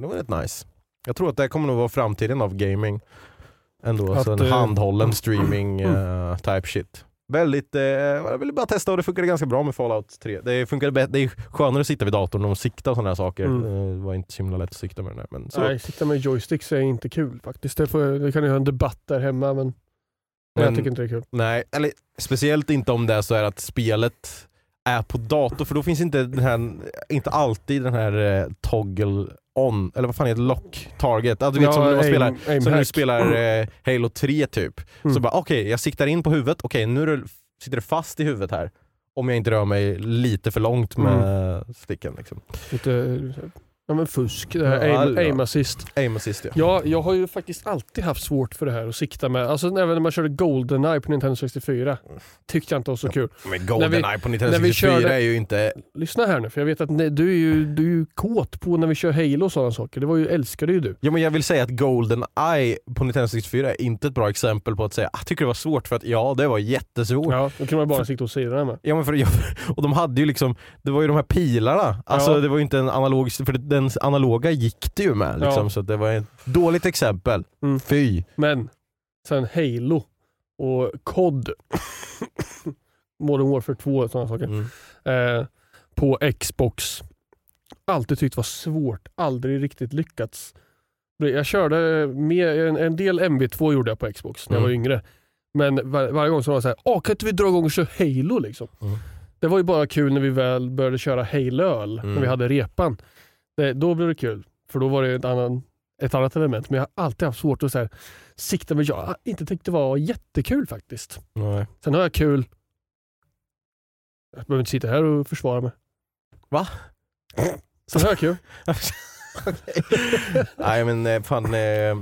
Speaker 3: Det var rätt nice. Jag tror att det kommer nog vara framtiden av gaming. Ändå,
Speaker 2: Att,
Speaker 3: alltså en
Speaker 2: eh,
Speaker 3: handhållen streaming eh, type shit. Väldigt, eh, jag ville bara testa och det funkade ganska bra med Fallout 3. Det, funkade det är skönare att sitta vid datorn och sikta och sådana här saker.
Speaker 2: Mm.
Speaker 3: Eh, Det var inte så himla lätt att sikta med den där. Men så,
Speaker 2: Nej, sitta med joysticks är inte kul faktiskt. Det, får, det kan ju ha en debatt där hemma men,
Speaker 3: Men-
Speaker 2: jag tycker inte det är kul.
Speaker 3: Nej, eller speciellt inte om det är så är att spelet är på dator för då finns inte den här, inte alltid den här eh, toggle on, eller vad fan heter det, lock target. Alltså, du vet som när man spelar,
Speaker 2: aim
Speaker 3: som
Speaker 2: hack.
Speaker 3: spelar eh, Halo 3 typ.
Speaker 2: Mm.
Speaker 3: Så bara okej, jag siktar in på huvudet, okej nu är det, sitter det fast i huvudet här. Om jag inte rör mig lite för långt med sticken. Liksom.
Speaker 2: Lite, ja men fusk. Det
Speaker 3: Ja,
Speaker 2: aim,
Speaker 3: ja.
Speaker 2: aim assist.
Speaker 3: Aim assist ja.
Speaker 2: Ja, jag har ju faktiskt alltid haft svårt för det här att sikta med. Alltså även när man körde Goldeneye på Nintendo 64. Tyckte jag inte var så kul.
Speaker 3: Men
Speaker 2: När vi-
Speaker 3: Goldeneye på Nintendo
Speaker 2: när vi
Speaker 3: 64
Speaker 2: körde-
Speaker 3: är ju inte...
Speaker 2: Lyssna här nu, för jag vet att ne- du är ju, du är ju kåt på när vi kör Halo och sådana saker. Det var ju, älskade ju du.
Speaker 3: Ja, men jag vill säga att Goldeneye på Nintendo 64 är inte ett bra exempel på att säga jag tycker det var svårt för att ja, det var jättesvårt.
Speaker 2: Ja, då kan man bara sikta åt sidorna med.
Speaker 3: Ja, men för, ja, och de hade ju liksom, det var ju de här pilarna. Alltså
Speaker 2: Ja.
Speaker 3: det var ju inte en analog, för den analoga gick det ju med liksom,
Speaker 2: Ja.
Speaker 3: så det var ett dåligt exempel.
Speaker 2: Mm.
Speaker 3: Fy.
Speaker 2: Men sen Halo och COD, Modern Warfare 2 och sådana saker,
Speaker 3: Mm.
Speaker 2: eh, på Xbox. Alltid tyckt var svårt, aldrig riktigt lyckats. Jag körde med, en, en del MV2 gjorde jag på Xbox när jag
Speaker 3: Mm.
Speaker 2: var yngre. Men var, varje gång så var det såhär, Åh, kan inte vi dra igång och köra Halo liksom?
Speaker 3: Mm.
Speaker 2: Det var ju bara kul när vi väl började köra Halo-öl,
Speaker 3: Mm.
Speaker 2: när vi hade repan. Det, då blev det kul, för då var det ett, annan, ett annat element. Men jag har alltid haft svårt att så här, sikta, men jag har inte tyckt det var jättekul faktiskt.
Speaker 3: Nej.
Speaker 2: Sen har jag kul, jag behöver inte sitta här och försvara mig.
Speaker 3: Va?
Speaker 2: Sen har jag kul.
Speaker 3: Nej men eh, fan, eh,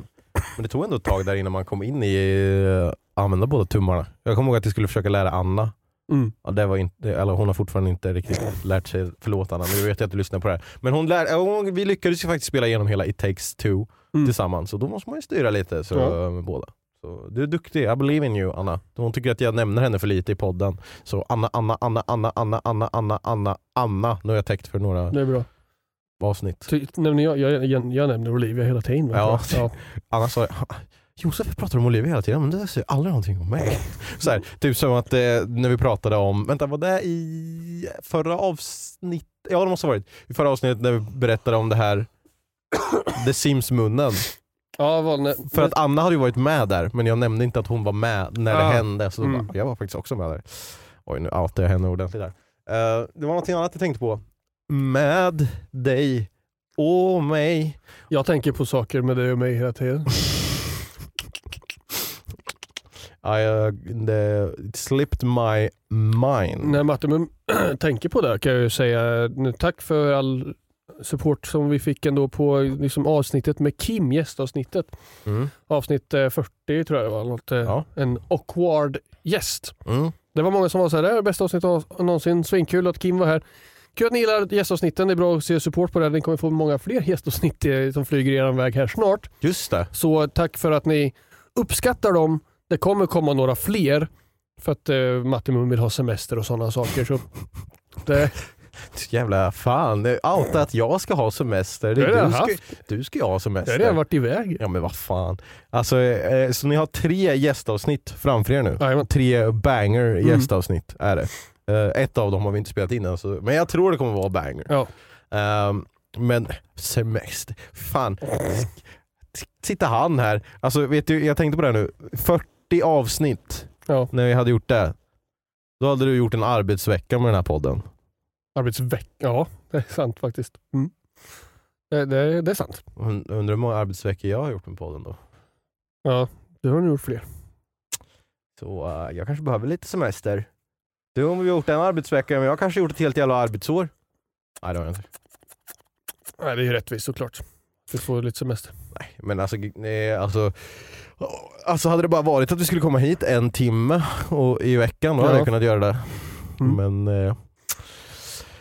Speaker 3: men det tog ändå ett tag där innan man kom in i eh, använda båda tummarna. Jag kommer ihåg att jag skulle försöka lära Anna
Speaker 2: Mm.
Speaker 3: Ja, det var inte, eller hon har fortfarande inte riktigt lärt sig, förlåt Anna, men jag vet att du lyssnar på det här. Men hon lär, hon, vi lyckades ju faktiskt spela igenom hela It takes two
Speaker 2: Mm.
Speaker 3: tillsammans, så då måste man ju styra lite så,
Speaker 2: Ja.
Speaker 3: med båda. Så, du är duktig, I believe in you Anna. Hon tycker att jag nämner henne för lite i podden. Så Anna, Anna, Anna, Anna, Anna, Anna, Anna, Anna, Anna. Nu har jag täckt för några
Speaker 2: Det är bra.
Speaker 3: avsnitt.
Speaker 2: Ty, nämner jag, jag, jag, jag nämner Olivia hela tiden.
Speaker 3: Ja.
Speaker 2: ja.
Speaker 3: Anna sa Josef pratar om Olivia hela tiden, men det säger aldrig någonting om mig. Så här, typ som att eh, när vi pratade om, vänta var det i förra avsnitt? Ja det måste ha varit. I förra avsnittet när vi berättade om det här The Sims-munnen.
Speaker 2: ja Valne,
Speaker 3: För att Anna hade ju varit med där, men jag nämnde inte att hon var med när det
Speaker 2: Ah.
Speaker 3: hände. Så
Speaker 2: Mm.
Speaker 3: bara, jag var faktiskt också med där. Oj nu outar jag henne ordentligt där. Eh, det var någonting annat jag tänkte på. Med dig och mig.
Speaker 2: jag tänker på saker med dig och mig hela tiden.
Speaker 3: I, uh, slipped my mind.
Speaker 2: När Matte men, tänker på det kan jag ju säga nu, tack för all support som vi fick ändå på liksom, avsnittet med Kim, gästavsnittet.
Speaker 3: Mm.
Speaker 2: Avsnitt eh, 40 tror jag det var. Något, eh,
Speaker 3: Ja.
Speaker 2: En awkward gäst.
Speaker 3: Mm.
Speaker 2: Det var många som var så här, det här är bästa avsnittet av- någonsin, svinkul att Kim var här. Kul att ni gillar gästavsnitten, det är bra att se support på det. Ni kommer få många fler gästavsnitt eh, som flyger er väg här snart.
Speaker 3: Just det.
Speaker 2: Så tack för att ni uppskattar dem. Det kommer komma några fler för att eh, Matti Mum vill ha semester och sådana saker. Så det,
Speaker 3: Jävla fan, det är outa att jag ska ha semester.
Speaker 2: Det jag redan
Speaker 3: du, ska, du ska ju ha
Speaker 2: Jag har
Speaker 3: semester.
Speaker 2: varit iväg.
Speaker 3: Ja men vad fan. Alltså, eh, så ni har tre gästavsnitt framför er nu?
Speaker 2: Jajamän.
Speaker 3: Tre banger
Speaker 2: Mm.
Speaker 3: gästavsnitt är det. Eh, ett av dem har vi inte spelat in än, så, men jag tror det kommer vara banger.
Speaker 2: Ja.
Speaker 3: Ehm, men semester, fan. Sitter han här, alltså vet du, jag tänkte på det här nu, 40 avsnitt
Speaker 2: Ja.
Speaker 3: när vi hade gjort det. Då hade du gjort en arbetsvecka med den här podden.
Speaker 2: Arbetsvecka. Ja, det är sant faktiskt. Mm. Det, det, det är sant.
Speaker 3: Und- Undrar hur många arbetsveckor jag har gjort med podden då.
Speaker 2: Ja, det har ni gjort fler.
Speaker 3: Så eh, jag kanske behöver lite semester. Du har gjort en arbetsvecka, men jag har kanske gjort ett helt jävla arbetsår. Nej det har jag inte.
Speaker 2: Nej, det är ju rättvist såklart. Du får lite semester.
Speaker 3: Nej, men alltså, nej, alltså, alltså hade det bara varit att vi skulle komma hit en timme och, i veckan, då hade
Speaker 2: Ja.
Speaker 3: jag kunnat göra det.
Speaker 2: Mm.
Speaker 3: Men eh,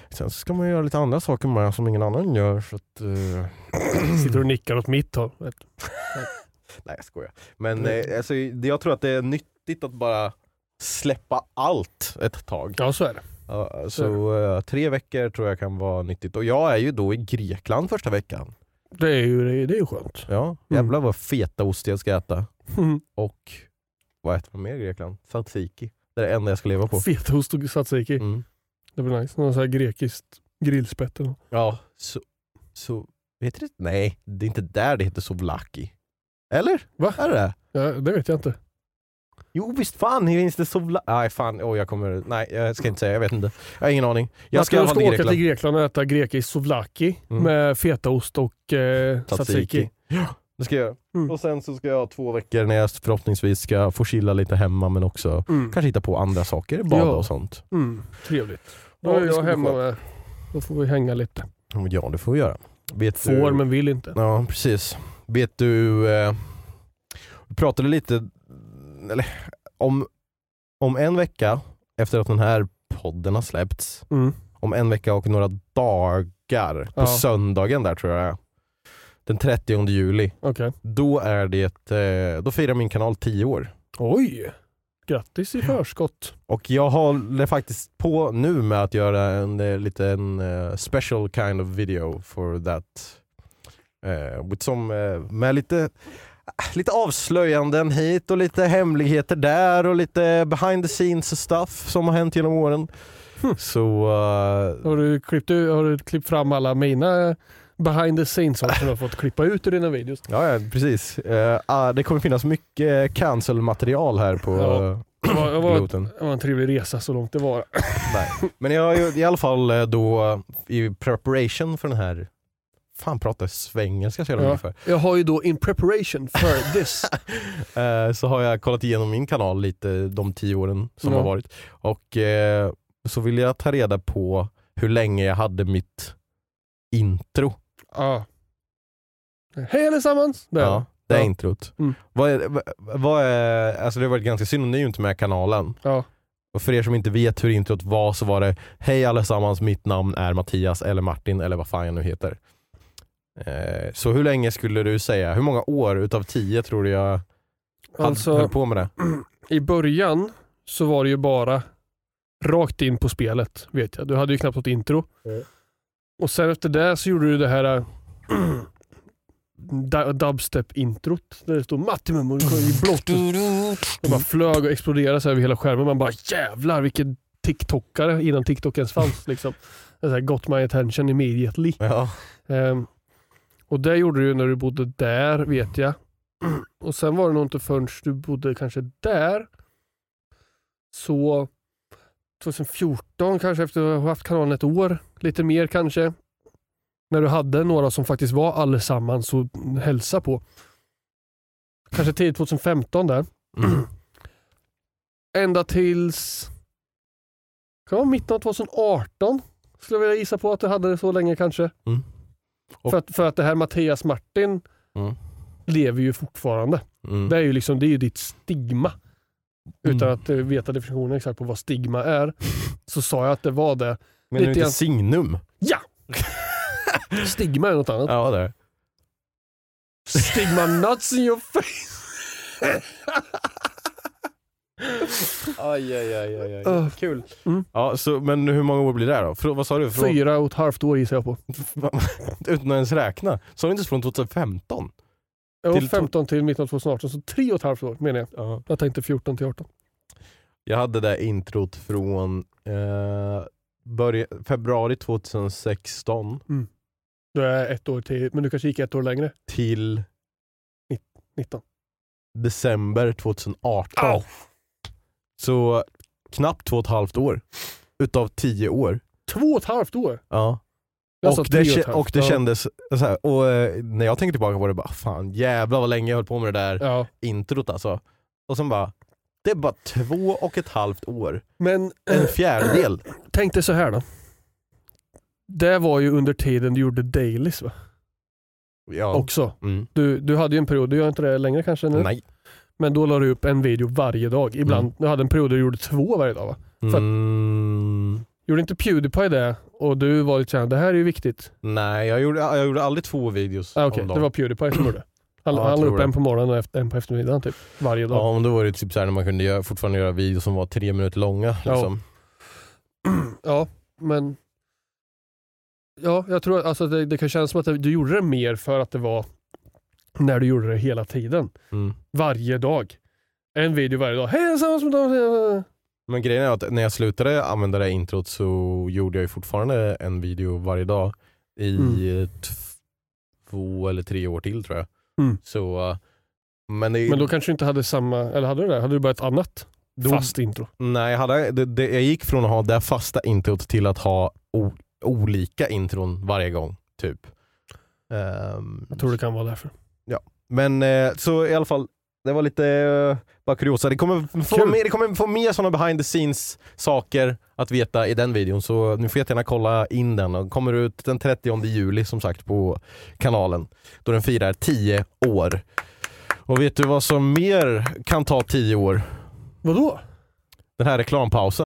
Speaker 3: sen ska man göra lite andra saker med som ingen annan gör. Så att, eh,
Speaker 2: Sitter och nickar åt mitt håll.
Speaker 3: nej jag skojar. Men eh, alltså, jag tror att det är nyttigt att bara släppa allt ett tag.
Speaker 2: Ja, så är det.
Speaker 3: Ja, så eh, tre veckor tror jag kan vara nyttigt. Och jag är ju då i Grekland första veckan.
Speaker 2: Det är ju, det är, det är ju skönt.
Speaker 3: Ja, jävlar vad feta ost jag ska äta.
Speaker 2: Mm.
Speaker 3: Och vad äter man mer i Grekland? Tzatziki. Det är det enda jag ska leva på.
Speaker 2: Fetaost och tzatziki.
Speaker 3: Mm.
Speaker 2: Det blir nice. Någon sån här grekiskt grillspett. eller något.
Speaker 3: Ja, så, så heter det? Nej, det är inte där det heter souvlaki. Eller?
Speaker 2: Va?
Speaker 3: Är det?
Speaker 2: Ja, det vet jag inte.
Speaker 3: Jo visst fan finns det souvlaki. Nej fan, oh, jag kommer, nej jag ska inte säga, jag vet inte. Jag har ingen aning. Jag ska
Speaker 2: ska,
Speaker 3: fall
Speaker 2: åka
Speaker 3: till Grekland.
Speaker 2: Och äta grekisk souvlaki
Speaker 3: Mm.
Speaker 2: med fetaost och eh, tzatziki.
Speaker 3: Ja, det ska jag göra.
Speaker 2: Mm.
Speaker 3: Och sen så ska jag ha två veckor när jag förhoppningsvis ska få chilla lite hemma men också
Speaker 2: Mm.
Speaker 3: kanske hitta på andra saker, bada
Speaker 2: Ja.
Speaker 3: och sånt.
Speaker 2: Mm. Trevligt. Då
Speaker 3: Ja,
Speaker 2: är
Speaker 3: ska
Speaker 2: jag hemma med. Då får vi hänga lite.
Speaker 3: Ja det får vi göra. Vet
Speaker 2: Får
Speaker 3: du...
Speaker 2: men vill inte.
Speaker 3: Ja precis. Vet du, eh, vi pratade lite eller, om, om en vecka efter att den här podden har släppts,
Speaker 2: Mm.
Speaker 3: om en vecka och några dagar, på
Speaker 2: Ja.
Speaker 3: söndagen där tror jag det är. Den 30 juli,
Speaker 2: Okej.
Speaker 3: då är det, eh, då firar min kanal 10 år.
Speaker 2: Oj! Grattis i förskott.
Speaker 3: Och jag håller faktiskt på nu med att göra en eh, liten eh, special kind of video for that. With some, med lite, lite avslöjanden hit och lite hemligheter där och lite behind the scenes stuff som har hänt genom åren.
Speaker 2: Hmm.
Speaker 3: Så eh,
Speaker 2: Har du klippt, har du klippt fram alla mina behind the scenes som du har fått klippa ut ur dina videos?
Speaker 3: ja, ja precis. Ah, det kommer finnas mycket cancel-material här på
Speaker 2: Ja. Det var, det, var, det var en trevlig resa så långt det var.
Speaker 3: Nej. Men jag har ju i alla fall eh, då i preparation för den här Fan pratar svengelska så jävla
Speaker 2: Ja.
Speaker 3: för.
Speaker 2: Jag har ju då in preparation for this.
Speaker 3: Eh, så har jag kollat igenom min kanal lite de tio åren som
Speaker 2: Ja.
Speaker 3: har varit. Och så vill jag ta reda på hur länge jag hade mitt intro.
Speaker 2: Ja. Hej allesammans! Där.
Speaker 3: Ja, det är
Speaker 2: Ja.
Speaker 3: introt.
Speaker 2: Mm.
Speaker 3: Vad är, vad- är, alltså det har varit ganska synonymt med kanalen.
Speaker 2: Ja.
Speaker 3: Och för er som inte vet hur introt var så var det Hej allesammans, mitt namn är Mattias eller Martin eller vad fan jag nu heter. Eh, så hur länge skulle du säga, hur många år utav tio tror du jag
Speaker 2: Alltså,
Speaker 3: höll på med det?
Speaker 2: i början så var det ju bara rakt in på spelet, vet jag. Du hade ju knappt något intro.
Speaker 3: Mm.
Speaker 2: Och sen efter det så gjorde du det här äh, du- dubstep-introt. Där det stod Mattimum och det kom i blått. Det bara flög och exploderade så över hela skärmen. Man bara jävlar vilken TikTokare innan TikTok ens fanns. Liksom. Det så här, got my attention immediately.
Speaker 3: Ja.
Speaker 2: Ehm, och det gjorde du när du bodde där vet jag. Och sen var det nog inte förrän du bodde kanske där. Så 2014 kanske efter att ha haft kanalen ett år, lite mer kanske. När du hade några som faktiskt var allesammans och hälsa på. Kanske tidigt 2015 där.
Speaker 3: Mm.
Speaker 2: Ända tills kan vara mitten av 2018 skulle jag vilja gissa på att du hade det så länge kanske.
Speaker 3: Mm.
Speaker 2: För, att, för att det här Mattias Martin
Speaker 3: Mm.
Speaker 2: lever ju fortfarande.
Speaker 3: Mm.
Speaker 2: Det är ju liksom, det är ju ditt stigma. Utan
Speaker 3: Mm.
Speaker 2: att eh, veta definitionen exakt på vad stigma är, så sa jag att det var det.
Speaker 3: Men det är
Speaker 2: lite
Speaker 3: inte
Speaker 2: grann-
Speaker 3: signum?
Speaker 2: Ja! Stigma är något annat.
Speaker 3: Ja det är
Speaker 2: Stigma nuts in your face.
Speaker 3: Aj, aj, aj, aj, aj.
Speaker 2: Uh.
Speaker 3: Kul.
Speaker 2: Mm.
Speaker 3: Ja, så, men hur många år blir det här då? Frå, vad sa du? Från,
Speaker 2: Fyra och ett halvt år gissar jag på.
Speaker 3: utan att ens räkna. Sa du inte från 2015?
Speaker 2: Jag var
Speaker 3: Till to-
Speaker 2: 15 till mitten av 2018, så tre och ett halvt år menar jag.
Speaker 3: Ja.
Speaker 2: Jag tänkte 14 till 18.
Speaker 3: Jag hade det där introt från eh, börja, februari 2016
Speaker 2: Du är ett år till, men du kanske gick ett år längre?
Speaker 3: till
Speaker 2: 19.
Speaker 3: december 2018.
Speaker 2: Au.
Speaker 3: Så knappt två och ett halvt år. Utav tio år.
Speaker 2: Två och ett halvt år?
Speaker 3: Ja.
Speaker 2: Sa
Speaker 3: Och det,
Speaker 2: och
Speaker 3: och det kändes så här, och eh, när jag tänkte tillbaka på det bara fan jävlar vad länge jag höll på med det där
Speaker 2: Ja.
Speaker 3: introt alltså. Och sen bara, det är bara två och ett halvt år.
Speaker 2: Men
Speaker 3: En
Speaker 2: eh,
Speaker 3: fjärdedel.
Speaker 2: tänk dig så här då. Det var ju under tiden du gjorde dailies va?
Speaker 3: Ja.
Speaker 2: Också.
Speaker 3: Mm.
Speaker 2: Du, du hade ju en period, du gör inte det längre kanske nu?
Speaker 3: Nej.
Speaker 2: Men då la du upp en video varje dag. Ibland,
Speaker 3: Mm.
Speaker 2: du hade en period där du gjorde två varje dag va? För-
Speaker 3: Mm.
Speaker 2: Gjorde inte Pewdiepie det? Och du var lite såhär, det här är ju viktigt.
Speaker 3: Nej, jag gjorde, jag gjorde aldrig två videos
Speaker 2: Ah, Okej, det var Pewdiepie som gjorde. Han,
Speaker 3: Ja,
Speaker 2: han la upp
Speaker 3: det.
Speaker 2: en på morgonen och efter- en på eftermiddagen typ. Varje dag.
Speaker 3: Ja, men då var det typ såhär när man kunde göra, fortfarande göra videos som var tre minuter långa.
Speaker 2: Ja.
Speaker 3: Liksom.
Speaker 2: Ja, men... Ja, jag tror alltså det, det kan kännas som att du gjorde det mer för att det var när du gjorde det hela tiden.
Speaker 3: Mm.
Speaker 2: Varje dag. En video varje dag. Hej allesammans.
Speaker 3: Men grejen är att när jag slutade använda det här introt så gjorde jag ju fortfarande en video varje dag i
Speaker 2: Mm.
Speaker 3: två eller tre år till tror jag.
Speaker 2: Mm.
Speaker 3: Så, men, det,
Speaker 2: Men då kanske du inte hade samma, eller hade du det? Hade du bara ett annat
Speaker 3: då,
Speaker 2: fast intro?
Speaker 3: Nej, jag, hade, det, det, jag gick från att ha det fasta introt till att ha o, olika intron varje gång. Typ. Ehm,
Speaker 2: Jag tror det kan vara därför.
Speaker 3: Men eh, så i alla fall, det var lite eh, bara kuriosa. Det kommer, få mer, det kommer få mer sådana behind the scenes saker att veta i den videon. Så ni får jättegärna kolla in den. Den kommer ut den 30 juli som sagt på kanalen. Då den firar 10 år. Och vet du vad som mer kan ta 10 år?
Speaker 2: Vadå?
Speaker 3: Den här reklampausen.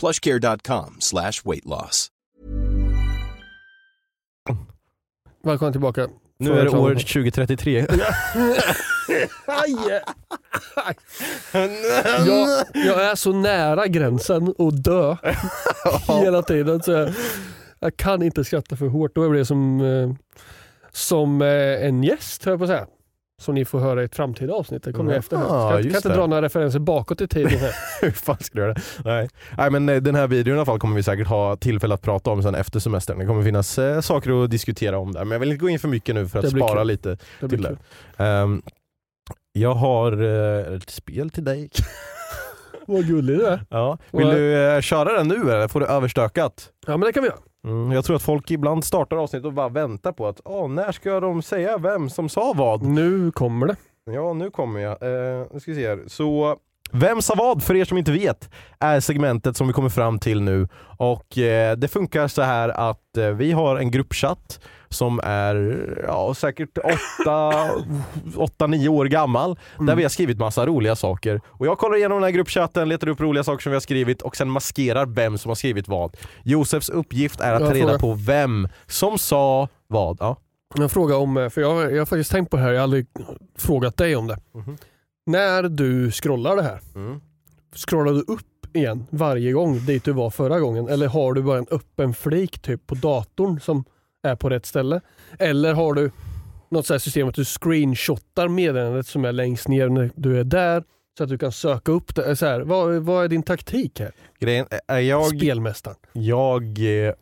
Speaker 4: plushcare.com slash weight loss.
Speaker 2: Välkommen tillbaka.
Speaker 3: Nu är det året 2033.
Speaker 2: Aj! jag, jag är så nära gränsen att dö hela tiden så jag, jag kan inte skratta för hårt. Då blir det som, eh, som eh, en gäst höll jag på att säga. Som ni får höra i ett framtida avsnitt. Det kommer jag efter. här. Kan, kan inte
Speaker 3: det.
Speaker 2: dra några referenser bakåt i tiden. Här.
Speaker 3: Hur fan ska du göra det? Nej. Nej men eh, den här videon i alla fall kommer vi säkert ha tillfälle att prata om sen efter semestern. Det kommer finnas eh, saker att diskutera om där. Men jag vill inte gå in för mycket nu för att spara
Speaker 2: kul.
Speaker 3: lite
Speaker 2: Det
Speaker 3: till det. Ehm, jag har eh, ett spel till dig.
Speaker 2: Vad gullig du är.
Speaker 3: Ja. Vill du eh, köra den nu eller får du överstökat?
Speaker 2: Ja men det kan vi göra.
Speaker 3: Mm, jag tror att folk ibland startar avsnitt och bara väntar på att Åh, när ska de säga vem som sa vad?
Speaker 2: Nu kommer det.
Speaker 3: Ja, nu kommer jag. Eh, nu ska vi se här. Så, vem sa vad för er som inte vet är segmentet som vi kommer fram till nu. Och eh, det funkar så här att eh, vi har en gruppchatt som är ja, säkert 8-9 år gammal. Där vi har skrivit massa roliga saker. Och jag kollar igenom den här gruppchatten, letar upp roliga saker som vi har skrivit och sen maskerar vem som har skrivit vad. Josefs uppgift är att ta reda på vem som sa vad. Ja.
Speaker 2: En fråga om, eh, för jag, jag har faktiskt tänkt på det här, jag har aldrig frågat dig om det.
Speaker 3: Mhm.
Speaker 2: När du scrollar det här,
Speaker 3: Mm.
Speaker 2: scrollar du upp igen varje gång dit du var förra gången? Eller har du bara en öppen flik typ på datorn som är på rätt ställe? Eller har du något så här system att du screenshotar meddelandet som är längst ner när du är där, Så att du kan söka upp det. Så här, vad, vad är din taktik här?
Speaker 3: Grejen är jag,
Speaker 2: Spelmästaren.
Speaker 3: jag eh,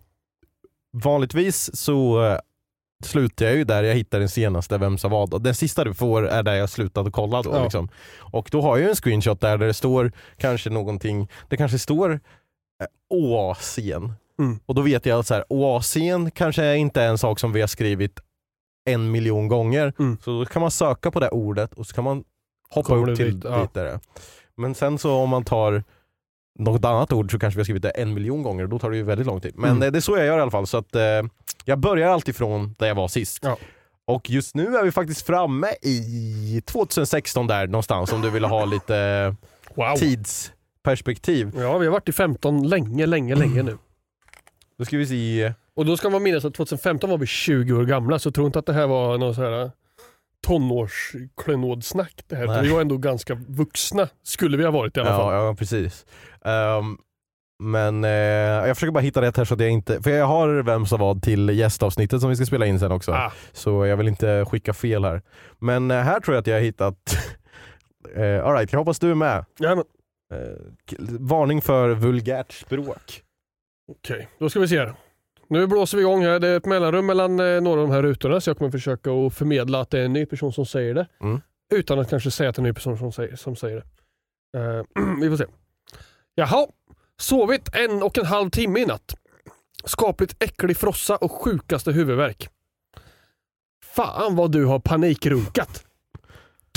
Speaker 3: vanligtvis så eh, slutar jag ju där jag hittar den senaste Vem sa vad. Den sista du får är där jag slutat att kolla då.
Speaker 2: Ja.
Speaker 3: Liksom. Och då har jag en screenshot där, där det står kanske någonting, det kanske står eh, Oasien.
Speaker 2: Mm.
Speaker 3: Och då vet jag att så här, Oasien kanske inte är en sak som vi har skrivit en miljon gånger.
Speaker 2: Mm.
Speaker 3: Så då kan man söka på det ordet och så kan man hoppa
Speaker 2: Kommer
Speaker 3: upp till
Speaker 2: dit, ja.
Speaker 3: där det är. Men sen så om man tar något annat ord så kanske vi har skrivit det en miljon gånger och då tar det ju väldigt lång tid. Men
Speaker 2: Mm.
Speaker 3: eh, det är så jag gör i alla fall. Så att, eh, jag börjar alltid från där jag var sist.
Speaker 2: Ja.
Speaker 3: Och just nu är vi faktiskt framme i 2016 där någonstans om du vill ha lite eh,
Speaker 2: Wow.
Speaker 3: tidsperspektiv.
Speaker 2: Ja, vi har varit i 15 länge, länge, länge nu.
Speaker 3: Då ska vi se.
Speaker 2: Och då ska man minnas att 2015 var vi 20 år gamla, så tro inte att det här var någon så här tonårsklenodsnack. Det här.
Speaker 3: Nej.
Speaker 2: Vi var ändå ganska vuxna, skulle vi ha varit i alla fall.
Speaker 3: Ja, ja precis. Ehm, men eh, jag försöker bara hitta rätt här så att jag inte, för jag har vem som vad till gästavsnittet som vi ska spela in sen också.
Speaker 2: Ah,
Speaker 3: Så jag vill inte skicka fel här. Men eh, här tror jag att jag har hittat, uh, alright jag hoppas du är med.
Speaker 2: ja, men,
Speaker 3: Eh, varning för vulgärt språk.
Speaker 2: Okej, då ska vi se här. Nu blåser vi igång här. Det är ett mellanrum mellan eh, några av de här rutorna så jag kommer försöka att förmedla att det är en ny person som säger det.
Speaker 3: Mm.
Speaker 2: Utan att kanske säga att det är en ny person som säger, som säger det. Eh, vi får se. Jaha, sovit en och en halv timme i natt. Skapligt äcklig frossa och sjukaste huvudvärk. Fan vad du har panikrunkat.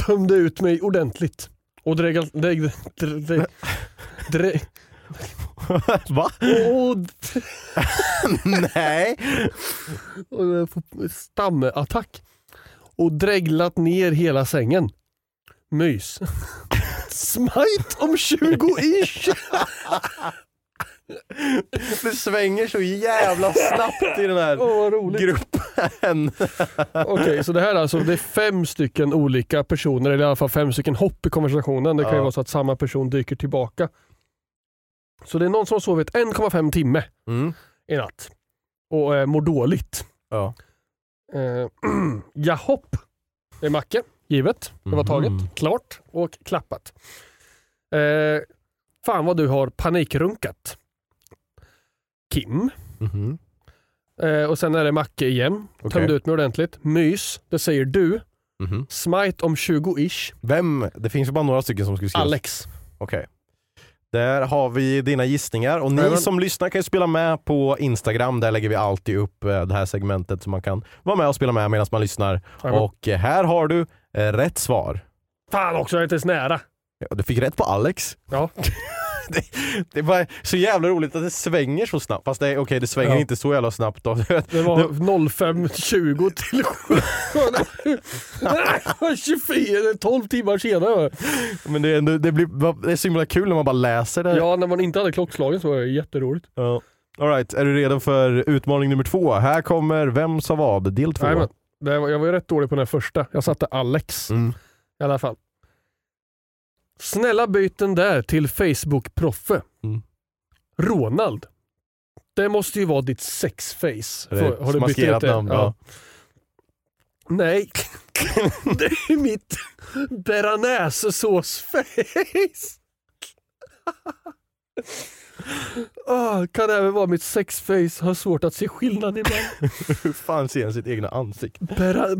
Speaker 2: Tömde ut mig ordentligt. Och dregal... Dreg, dreg, dreg, dreg,
Speaker 3: Va?
Speaker 2: och,
Speaker 3: Nej.
Speaker 2: och stammattack. Och dreglat ner hela sängen. Mys. Smite om 20 ish.
Speaker 3: Det svänger så jävla snabbt i den här
Speaker 2: roligt.
Speaker 3: gruppen.
Speaker 2: Okej, så det här är alltså det är fem stycken olika personer, eller i alla fall fem stycken hopp i konversationen. Det kan ju
Speaker 3: Ja.
Speaker 2: vara så att samma person dyker tillbaka. Så det är någon som har sovit 1,5 timme
Speaker 3: Mm.
Speaker 2: i natt och eh, mår dåligt.
Speaker 3: Ja.
Speaker 2: Eh, Jahopp. Det är Macke, givet. Det var taget.
Speaker 3: Mhm.
Speaker 2: Klart och klappat. Eh, fan vad du har panikrunkat. Kim.
Speaker 3: Mhm.
Speaker 2: Eh, och sen är det Macke igen.
Speaker 3: Okej.
Speaker 2: Tömde ut mig ordentligt. Mys. Det säger du.
Speaker 3: Mhm.
Speaker 2: Smite om 20-ish.
Speaker 3: Vem? Det finns ju bara några stycken som skulle skriva.
Speaker 2: Alex.
Speaker 3: Okej. Där har vi dina gissningar och ni som lyssnar kan ju spela med på Instagram. Där lägger vi alltid upp eh, det här segmentet så man kan vara med och spela med medan man lyssnar. Och eh, här har du eh, rätt svar.
Speaker 2: Fan också, jag är inte ens nära.
Speaker 3: Ja, Du fick rätt på Alex.
Speaker 2: Ja.
Speaker 3: det, det är bara så jävla roligt att det svänger så snabbt. Fast okej, det svänger
Speaker 2: Ja.
Speaker 3: inte så jävla snabbt. Då.
Speaker 2: Det var 05.20 till 24, 12 timmar senare.
Speaker 3: Men det är, ändå, det, blir, det är så himla kul när man bara läser det.
Speaker 2: Ja, när man inte hade klockslagen så var det jätteroligt.
Speaker 3: Ja. All right, är du redo för utmaning nummer två? Här kommer Vem sa vad? Del två.
Speaker 2: Nej, men, jag var ju rätt dålig på den första. Jag satte Alex
Speaker 3: Mm.
Speaker 2: i alla fall. Snälla byt den där till Facebook-proffe.
Speaker 3: Mm.
Speaker 2: Ronald. Det måste ju vara ditt sexface. Har du bytt ut det?
Speaker 3: namn, ja.
Speaker 2: Nej, det är mitt bearnaisesås-face. Ah, kan även vara mitt sexface. Har svårt att se skillnad ibland.
Speaker 3: Hur fan ser han sitt egna ansikte?
Speaker 2: Bera-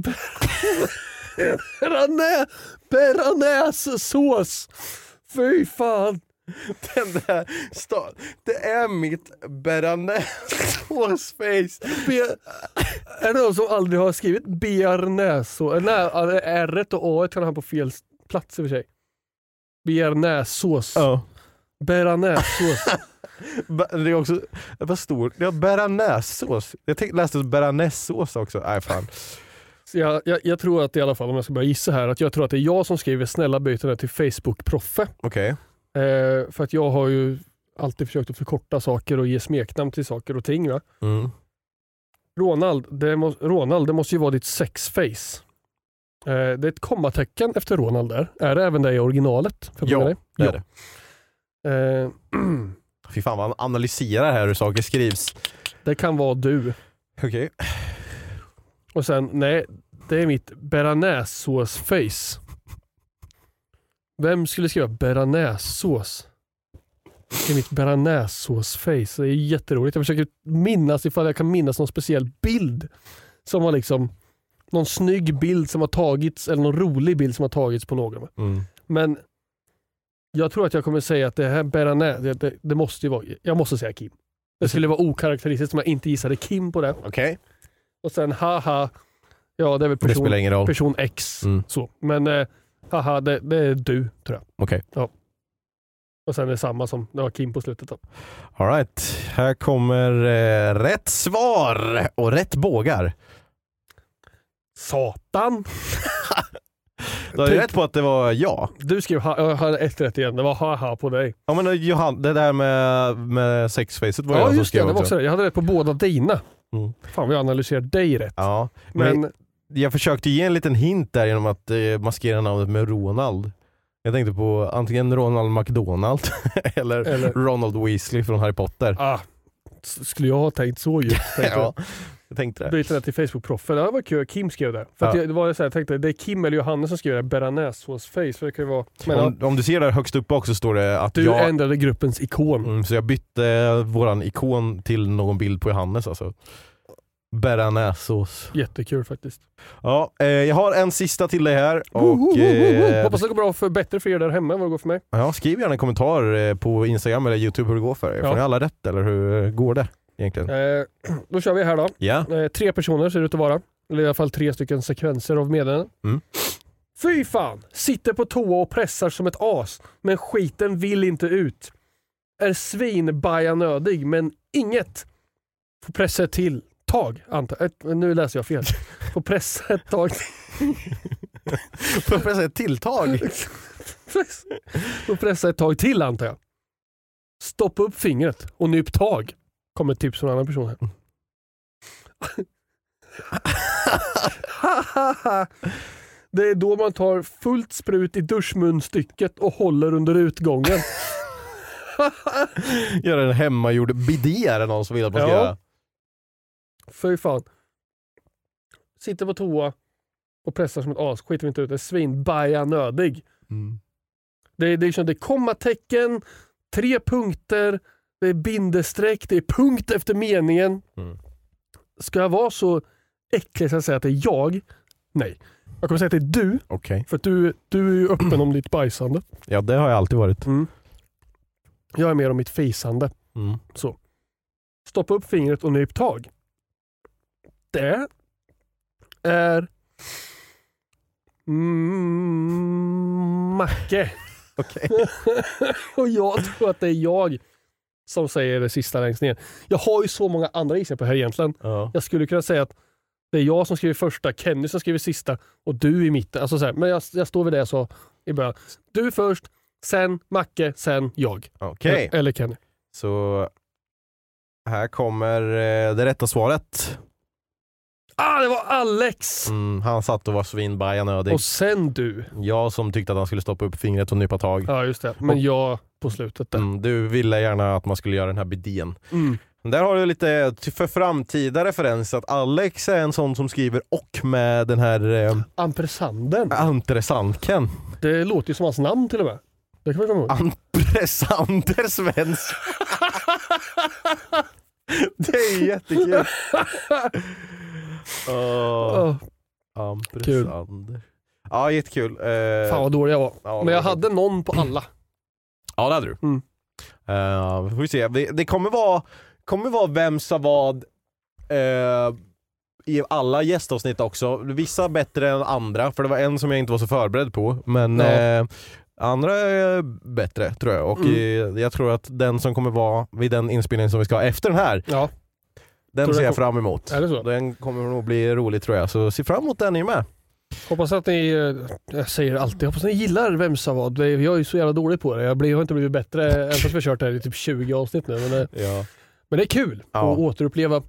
Speaker 2: Bearnais- Bearnaisesås. Fy fan.
Speaker 3: Den där sta- det är mitt bearnaisesås-face.
Speaker 2: Be- är det någon som aldrig har skrivit bearnaisesås? Nej, R och A kan ha på fel plats i och för sig. Bearnaisesås.
Speaker 3: Ja.
Speaker 2: Bearnaisesås.
Speaker 3: Det är också, var stort. Det var bearnaisesås. Jag tänkte, läste bearnaisesås också. Nej fan.
Speaker 2: Jag, jag, jag tror att i alla fall, om jag ska börja gissa här, att jag tror att det är jag som skriver snälla byt den till Facebook-proffe.
Speaker 3: Okej.
Speaker 2: Eh, för att jag har ju alltid försökt att förkorta saker och ge smeknamn till saker och ting. Va?
Speaker 3: Mm.
Speaker 2: Ronald, det må, Ronald, det måste ju vara ditt sexface. Eh, det är ett kommatecken efter Ronald där. Är det även det i originalet? Jag
Speaker 3: Ja,
Speaker 2: dig?
Speaker 3: det är det.
Speaker 2: Eh,
Speaker 3: Fy fan vad han analyserar här hur saker skrivs.
Speaker 2: det kan vara du.
Speaker 3: Okej.
Speaker 2: Och sen, nej, det är mitt bearnaisesås-face. Vem skulle skriva bearnaisesås? I mitt bearnaisesås-face. Det är jätteroligt. Jag försöker minnas ifall jag kan minnas någon speciell bild. Som har liksom, någon snygg bild som har tagits, eller någon rolig bild som har tagits på någon.
Speaker 3: Mm.
Speaker 2: Men jag tror att jag kommer säga att det här bearnaise, det, det, det måste ju vara, jag måste säga Kim. Det skulle vara okaraktäristiskt om jag inte gissade Kim på det.
Speaker 3: Okej,
Speaker 2: Och sen haha, ja det är väl
Speaker 3: det
Speaker 2: person,
Speaker 3: spelar ingen roll.
Speaker 2: person X.
Speaker 3: Mm.
Speaker 2: Så. Men eh, haha, det, det är du tror jag.
Speaker 3: Okej.
Speaker 2: Och sen är det samma som det var Kim på slutet. Då.
Speaker 3: Alright, här kommer eh, rätt svar och rätt bågar.
Speaker 2: Satan!
Speaker 3: Du har ju rätt på att det var jag.
Speaker 2: Du skrev ha, jag hade ett rätt igen, det var haha på dig.
Speaker 3: Ja men eh, Johan, det där med, med sexfacet var
Speaker 2: Ja
Speaker 3: jag som
Speaker 2: just det,
Speaker 3: skrev
Speaker 2: det var
Speaker 3: också.
Speaker 2: också det. Jag hade rätt på båda dina.
Speaker 3: Mm.
Speaker 2: Fan vi analyserar dig rätt.
Speaker 3: Ja, men,
Speaker 2: Men
Speaker 3: jag försökte ge en liten hint där genom att eh, maskera namnet med Ronald. Jag tänkte på antingen Ronald McDonald eller,
Speaker 2: Eller-
Speaker 3: Ronald Weasley från Harry Potter.
Speaker 2: ah, skulle jag ha tänkt så djupt?
Speaker 3: Ja, jag tänkte det.
Speaker 2: Byta det till Facebook-profil. Det var kul, Kim skrev det. För
Speaker 3: Ja.
Speaker 2: jag, det var så här, jag tänkte det är Kim eller Johannes som skrev det, bearnaisesås face. För det kan vara, men, ja,
Speaker 3: Om, om du ser där högst upp också står det att
Speaker 2: du
Speaker 3: jag...
Speaker 2: ändrade gruppens ikon.
Speaker 3: Mm, så jag bytte våran ikon till någon bild på Johannes alltså. Bearnaisesås.
Speaker 2: Jättekul faktiskt.
Speaker 3: Ja, eh, jag har en sista till dig här och eh,
Speaker 2: Hoppas det går bra för, bättre för er där hemma än vad det går för mig.
Speaker 3: ja, skriv gärna en kommentar eh, på Instagram eller Youtube hur det går för er.
Speaker 2: Ja.
Speaker 3: Får ni alla rätt eller hur går det egentligen?
Speaker 2: Eh, då kör vi här då.
Speaker 3: Ja.
Speaker 2: Eh, tre personer ser det ut att vara. Eller i alla fall tre stycken sekvenser av meddelanden.
Speaker 3: Mm.
Speaker 2: Fy fan! Sitter på toa och pressar som ett as, men skiten vill inte ut. Är svinbajanödig, men inget. Får pressa ett till tag, antar ett, Nu läser jag fel. Får pressa ett tag
Speaker 3: Får pressa ett tilltag?
Speaker 2: Press- Får pressa ett tag till antar jag. Stoppa upp fingret och nyp tag. Kommer ett tips från en annan person här. Det är då man tar fullt sprut i duschmunstycket och håller under utgången.
Speaker 3: Göra en hemmagjord bidé är det någon som vill att man ska
Speaker 2: Ja.
Speaker 3: göra.
Speaker 2: Fy fan. Sitter på toa och pressar som ett as, skiter inte ut, är svinbajanödig.
Speaker 3: Mm.
Speaker 2: Det är, det, är, liksom- det är kommatecken, tre punkter, det är bindestreck, det är punkt efter meningen.
Speaker 3: Mm.
Speaker 2: Ska jag vara så äcklig så att säga att det är jag? Nej. Jag kommer säga att det är du,
Speaker 3: Okej.
Speaker 2: för att du, du är ju öppen om ditt bajsande.
Speaker 3: Ja det har jag alltid varit.
Speaker 2: Mm. Jag är mer om mitt fisande.
Speaker 3: Mm.
Speaker 2: Stoppa upp fingret och nyp tag. Det är mm, Macke. Och jag tror att det är jag som säger det sista längst ner. Jag har ju så många andra gissningar på det här egentligen.
Speaker 3: Ja.
Speaker 2: Jag skulle kunna säga att det är jag som skriver första, Kenny som skriver sista och du i mitten. Alltså så här, men jag, jag står vid det jag sa i början. Du först, sen Macke, sen jag.
Speaker 3: Okej,
Speaker 2: Eller Kenny.
Speaker 3: så här kommer eh, det rätta svaret.
Speaker 2: Ah, det var Alex!
Speaker 3: Mm, han satt och var svinbajanödig.
Speaker 2: Och sen du.
Speaker 3: Jag som tyckte att han skulle stoppa upp fingret och nypa tag.
Speaker 2: Ja just det. Men
Speaker 3: Och-
Speaker 2: jag på slutet där.
Speaker 3: Mm, du ville gärna att man skulle göra den här bidén.
Speaker 2: Mm.
Speaker 3: Där har du lite för framtida referens att Alex är en sån som skriver och med den här eh,
Speaker 2: Ampersanden.
Speaker 3: Antresanken.
Speaker 2: Det låter ju som hans namn till och med. Det kan man komma ihåg.
Speaker 3: Ampresander Svensson. det är jättekul. Oh,
Speaker 2: Åh,
Speaker 3: Ampresander. Ja, jättekul. Eh,
Speaker 2: fan vad dålig jag var.
Speaker 3: ja,
Speaker 2: Men jag hade någon på alla.
Speaker 3: Ja det hade du.
Speaker 2: Mm.
Speaker 3: Eh, vi får vi se. Det, det kommer vara, kommer vara vem sa vad eh, i alla gästavsnitt också. Vissa bättre än andra, för det var en som jag inte var så förberedd på. Men
Speaker 2: Ja.
Speaker 3: eh, andra är bättre tror jag. Och
Speaker 2: Mm.
Speaker 3: eh, jag tror att den som kommer vara vid den inspelningen som vi ska ha efter den här,
Speaker 2: Ja,
Speaker 3: den ser jag fram emot.
Speaker 2: är det så?
Speaker 3: Den kommer nog bli rolig tror jag, så se fram emot den ni med.
Speaker 2: Hoppas att ni, eh, jag säger alltid, hoppas att ni gillar vem sa vad. Jag är ju så jävla dålig på det. Jag blir, har inte blivit bättre, även fast vi har kört det här i typ 20 avsnitt nu. Men det,
Speaker 3: Ja.
Speaker 2: men det är kul
Speaker 3: Ja.
Speaker 2: att återuppleva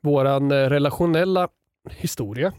Speaker 2: våran eh, relationella historia.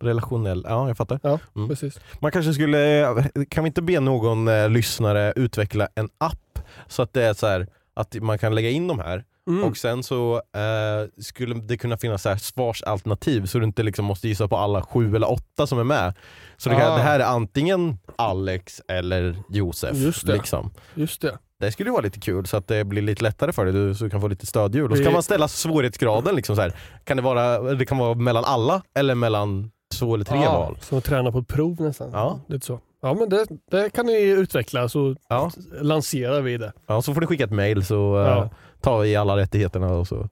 Speaker 3: Relationell, ja jag fattar.
Speaker 2: Ja,
Speaker 3: Mm.
Speaker 2: precis.
Speaker 3: Man kanske skulle, kan vi inte be någon eh, lyssnare utveckla en app så att det är så här att man kan lägga in de här
Speaker 2: Mm.
Speaker 3: och sen så eh, skulle det kunna finnas så här svarsalternativ så du inte liksom måste gissa på alla sju eller åtta som är med. Så det, kan,
Speaker 2: Ah.
Speaker 3: det här är antingen Alex eller Josef.
Speaker 2: Just det.
Speaker 3: Liksom.
Speaker 2: Just det.
Speaker 3: Det skulle ju vara lite kul så att det blir lite lättare för dig du, så du kan få lite stödhjul. Och så kan man ställa svårighetsgraden liksom så här. Kan det, vara, det kan vara mellan alla eller mellan två eller tre
Speaker 2: Ja,
Speaker 3: val.
Speaker 2: Som att träna på ett prov nästan.
Speaker 3: Ja.
Speaker 2: Lite så. Ja men det, det kan ni utveckla så
Speaker 3: Ja.
Speaker 2: lanserar vi det.
Speaker 3: ja, så får du skicka ett mail så eh,
Speaker 2: Ja.
Speaker 3: Tar vi alla rättigheterna och så.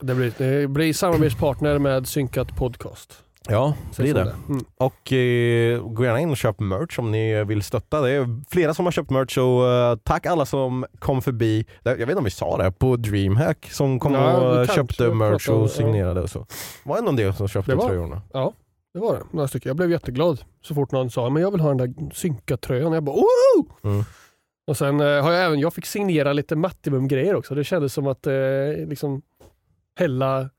Speaker 2: Det blir, det blir samarbetspartner med Synkat Podcast.
Speaker 3: Ja, det blir
Speaker 2: Så
Speaker 3: det.
Speaker 2: Mm.
Speaker 3: Och eh, gå gärna in och köp merch om ni vill stötta. Det är flera som har köpt merch och eh, tack alla som kom förbi. Jag vet inte om vi sa det, på DreamHack som kom
Speaker 2: Ja,
Speaker 3: och köpte merch
Speaker 2: om-
Speaker 3: och signerade och så. Var det någon del som köpte
Speaker 2: Det var-
Speaker 3: tröjorna?
Speaker 2: Det var det, några stycken. Jag blev jätteglad så fort någon sa men jag vill ha den där Synkat-tröjan. Jag bara Woho!
Speaker 3: Mm.
Speaker 2: Och sen eh, har jag även, jag fick signera lite Mattimum-grejer också. Det kändes som att eh, liksom hälla